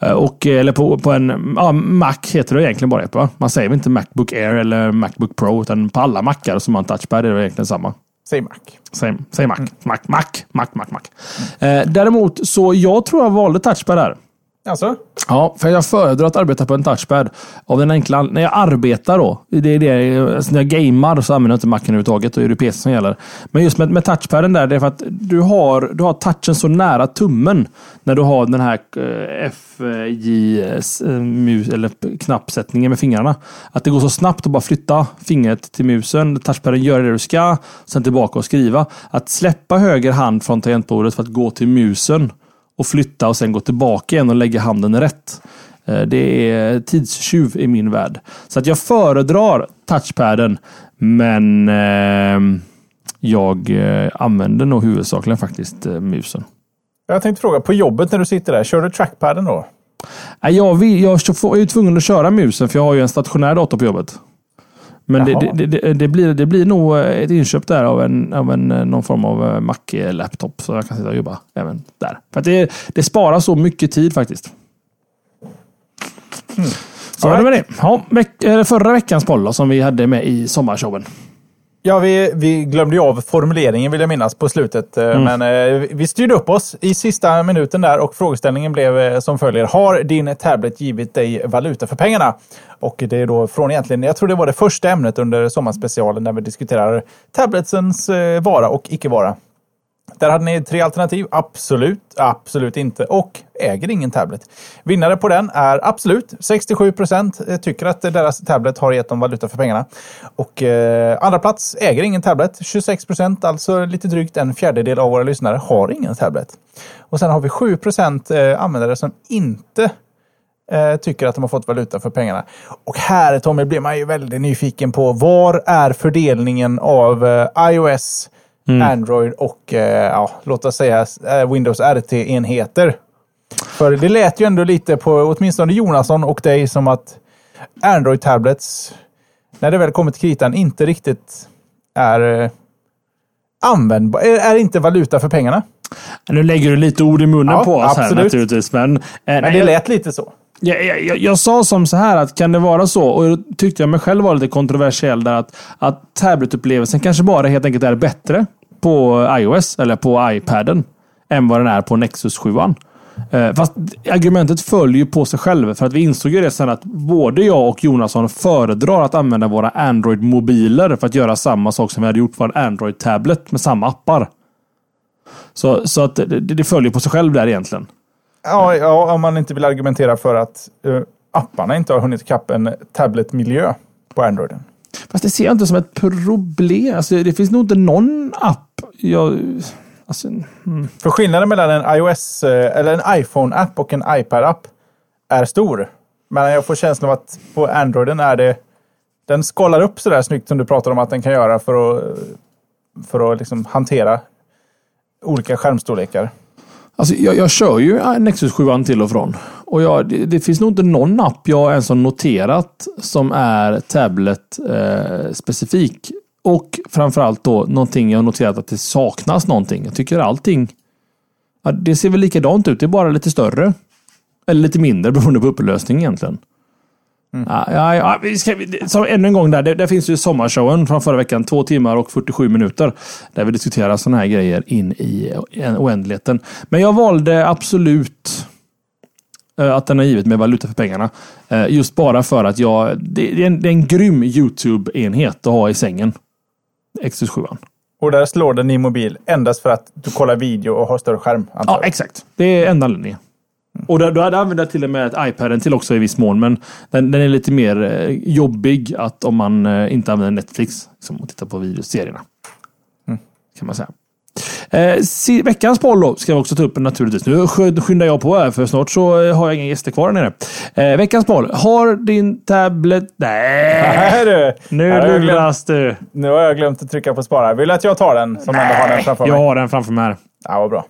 Eh, och, eh, eller på, på en ja, Mac heter det egentligen bara va? Man säger inte Macbook Air eller Macbook Pro. Utan på alla Macar som har en touchpad är det egentligen samma. Säg Mac. Säg, säg Mac. Mac, Mac, Mac, Mac, Mac. Eh, däremot så jag tror jag valde touchpad här. Alltså? Ja, för jag föredrar att arbeta på en touchpad. Av den enkla När jag arbetar då, det är det, alltså när jag gamer så använder jag inte macken överhuvudtaget. Då är det PC som gäller. Men just med, med touchpaden där, det är för att du har, du har touchen så nära tummen. När du har den här eh, FJ eh, mus, eller knappsättningen med fingrarna. Att det går så snabbt att bara flytta fingret till musen. Touchpaden gör det du ska. Sen tillbaka och skriva. Att släppa höger hand från tangentbordet för att gå till musen och flytta och sen gå tillbaka igen och lägga handen rätt. Eh, Det är tidstjuv i min värld. Så att jag föredrar touchpaden, men eh, jag eh, använder nog huvudsakligen faktiskt eh, musen. Jag tänkte fråga, på jobbet när du sitter där, kör du trackpaden då? Nej, Jag, vill, jag är ju tvungen att köra musen för jag har ju en stationär dator på jobbet. Men det, det, det, det, blir, det blir nog ett inköp där av, en, av en, någon form av eh, Mac-laptop. Så jag kan sitta och jobba även där. För att det, det sparar så mycket tid faktiskt. Så var det med det. Ja, veck, eh, förra veckans poll som vi hade med i sommarshowen. Ja, vi, vi glömde ju av formuleringen vill jag minnas på slutet. eh, Men eh, vi styrde upp oss i sista minuten där och frågeställningen blev eh, som följer. Har din tablet givit dig valuta för pengarna? Och det är då från egentligen, jag tror det var det första ämnet under sommarspecialen när vi diskuterar tabletsens eh, vara och icke vara. Där hade ni tre alternativ. Absolut, absolut inte och äger ingen tablet. Vinnare på den är absolut. 67 procent eh, tycker att deras tablet har gett dem valuta för pengarna. Och eh, andra plats äger ingen tablet. 26 procent, alltså lite drygt en fjärdedel av våra lyssnare, har ingen tablet. Och sen har vi 7 procent eh, användare som inte eh, tycker att de har fått valuta för pengarna. Och här Tommy blir man ju väldigt nyfiken på var är fördelningen av iOS iOS, Android och eh, ja, låt oss säga eh, Windows RT-enheter. För det lät ju ändå lite på åtminstone Jonasson och dig som att Android-tablets, när det väl kommer till kritan, inte riktigt är eh, användbar, är, är inte valuta för pengarna. Nu lägger du lite ord i munnen Ja, på oss här absolut. naturligtvis. Men, eh, Men det jag- lät lite så. Jag, jag, jag, jag sa som så här att kan det vara så, och då tyckte jag mig själv var lite kontroversiell där, att, att tablet-upplevelsen kanske bara helt enkelt är bättre på iOS eller på iPaden än vad den är på Nexus 7. Eh, fast argumentet följer ju på sig själv. För att vi insåg ju det sen att både jag och Jonasson föredrar att använda våra Android-mobiler för att göra samma sak som vi hade gjort på en Android-tablet med samma appar. Så, så att det, det följer på sig själv där egentligen. Ja, ja, om man inte vill argumentera för att uh, apparna inte har hunnit ikapp en tabletmiljö på Androiden. Fast det ser jag inte som ett problem. Alltså, det finns nog inte någon app jag... Alltså, mm. För skillnaden mellan en iOS eh, eller en iPhone-app och en iPad-app är stor. Men jag får känslan av att på Androiden är det den skalar upp sådär snyggt som du pratar om att den kan göra för att, för att liksom hantera olika skärmstorlekar. Alltså, jag, jag kör ju Nexus 7 till och från. Och jag, det, det, finns nog inte någon app jag ens har noterat som är tablet-specifik. Eh, och framförallt då någonting jag har noterat att det saknas någonting. Jag tycker allting... Ja, det ser väl likadant ut, det är bara lite större. Eller lite mindre [laughs] beroende på upplösning egentligen. Mm. Ja, ja, ja, vi ska, så ännu en gång där. Det, där finns ju sommarshowen från förra veckan. Två timmar och 47 minuter. Där vi diskuterar sådana här grejer in i oändligheten. Men jag valde absolut eh, att den har givit mig valuta för pengarna. Eh, just bara för att jag... Det är en, det är en grym YouTube-enhet att ha i sängen. Exus 7. Och där slår den i mobil endast för att du kollar video och har större skärm? Ja, exakt. Det är enda anledningen. Och då, då använder jag till och med iPaden till också i viss mån. Men den, den är lite mer eh, jobbig att om man eh, inte använder Netflix liksom, och tittar på videoserierna. Mm. Kan man säga. Eh, veckans poll då ska vi också ta upp naturligtvis. Nu skyndar jag på här för snart så eh, har jag inga gäster kvar nere. Eh, veckans poll. Har din tablet... Nej! du. Nu luras du. Nu har jag glömt att trycka på spara. Vill du att jag tar den? Som Nej, ändå har den framför mig? jag har den framför mig här. Ja, vad bra.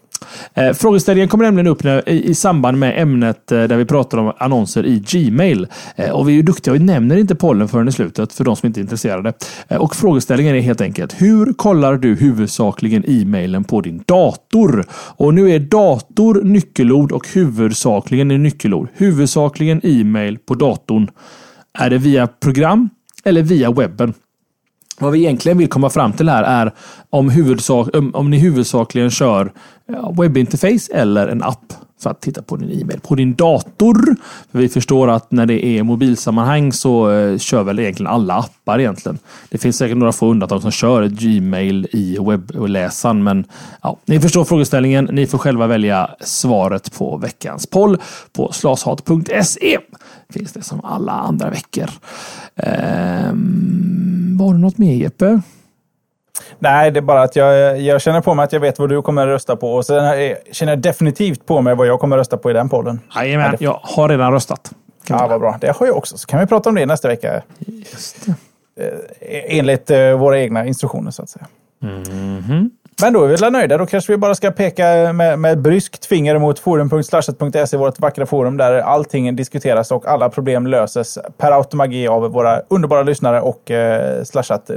Eh, frågeställningen kommer nämligen upp när, i, i, samband med ämnet eh, där vi pratar om annonser i Gmail. Eh, och vi är ju duktiga och nämner inte pollen förrän i slutet för de som inte är intresserade. Eh, och frågeställningen är helt enkelt. Hur kollar du huvudsakligen e-mailen på din dator? Och nu är dator nyckelord och huvudsakligen är nyckelord. Huvudsakligen e-mail på datorn. Är det via program eller via webben? Vad vi egentligen vill komma fram till här är om, huvudsak, om ni huvudsakligen kör webbinterface eller en app för att titta på din e-mail på din dator. För vi förstår att när det är mobilsammanhang så eh, kör väl egentligen alla appar egentligen. Det finns säkert några få undantag som kör Gmail i webbläsaren, men ja, ni förstår frågeställningen. Ni får själva välja svaret på veckans poll på slashat.se. Finns det som alla andra veckor. Ehm, var det något mer Jeppe? Nej, det är bara att jag, jag känner på mig att jag vet vad du kommer att rösta på. Och sen känner jag definitivt på mig vad jag kommer att rösta på i den pollen. Jajamän, jag har redan röstat. Ja, vad bra. Det har jag också. Så kan vi prata om det nästa vecka. Just det. Eh, enligt eh, våra egna instruktioner, så att säga. Mm -hmm. Men då är vi väl nöjda. Då kanske vi bara ska peka med, med bryskt finger mot forum.slashat.se, vårt vackra forum där allting diskuteras och alla problem löses per automagi av våra underbara lyssnare och eh, Slashat eh,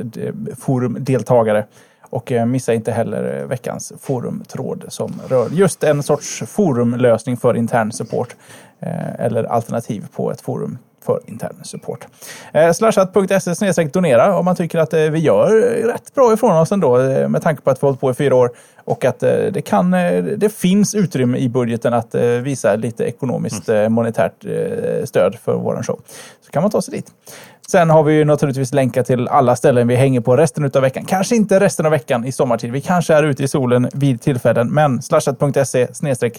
forumdeltagare. Och eh, missa inte heller eh, veckans forumtråd som rör just en sorts forumlösning för intern support eh, eller alternativ på ett forum för intern support. Eh, Slashat.se donera om man tycker att eh, vi gör rätt bra ifrån oss ändå eh, med tanke på att vi har hållit på i fyra år och att eh, det, kan, det finns utrymme i budgeten att visa lite ekonomiskt mm. monetärt stöd för vår show. Så kan man ta sig dit. Sen har vi ju naturligtvis länkat till alla ställen vi hänger på resten av veckan. Kanske inte resten av veckan i sommartid. Vi kanske är ute i solen vid tillfällen, men slashat.se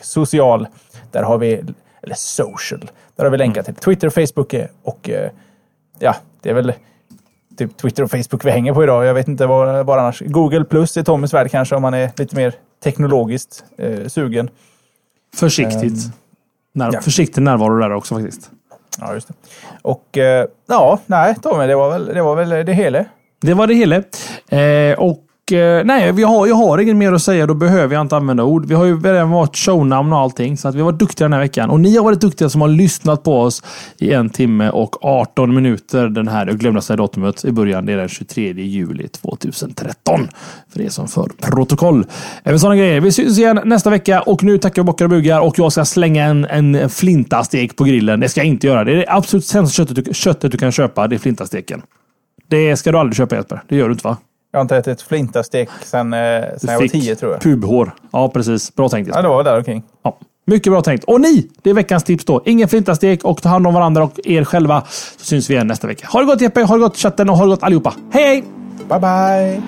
social. Där har vi eller social. Där har vi länkat till Twitter och Facebook och eh, ja, det är väl typ Twitter och Facebook vi hänger på idag. Jag vet inte vad, vad annars. Google plus i Tommys värld kanske om man är lite mer teknologiskt eh, sugen. Försiktigt. Um, När, ja. Försiktig närvaro där också faktiskt. Ja, just det. Och eh, ja, nej Tommy, det var väl det, var väl det hela. Det var det hela. Eh, och Eh, nej, vi har, jag har inget mer att säga. Då behöver jag inte använda ord. Vi har ju redan varit shownamn och allting. Så att vi har varit duktiga den här veckan. Och ni har varit duktiga som har lyssnat på oss i en timme och 18 minuter. Den här, jag glömde säga datumet i början. Det är den 23 juli 2013. För det som för protokoll. Även sådana grejer. Vi syns igen nästa vecka och nu tackar jag bockar och bugar och jag ska slänga en, en flintastek på grillen. Det ska jag inte göra. Det är det absolut sämsta köttet du, köttet du kan köpa. Det är flintasteken. Det ska du aldrig köpa Jesper. Det gör du inte va? Jag har inte ätit flintastek sedan, eh, jag var tio tror jag. pubhår. Ja, precis. Bra tänkt. Ja, det var där omkring. Ja. Mycket bra tänkt. Och ni! Det är veckans tips då. Ingen flintastek och ta hand om varandra och er själva. Så syns vi igen nästa vecka. Ha det gott Jeppe, ha det gott chatten och ha det gott allihopa. Hej hej! Bye bye!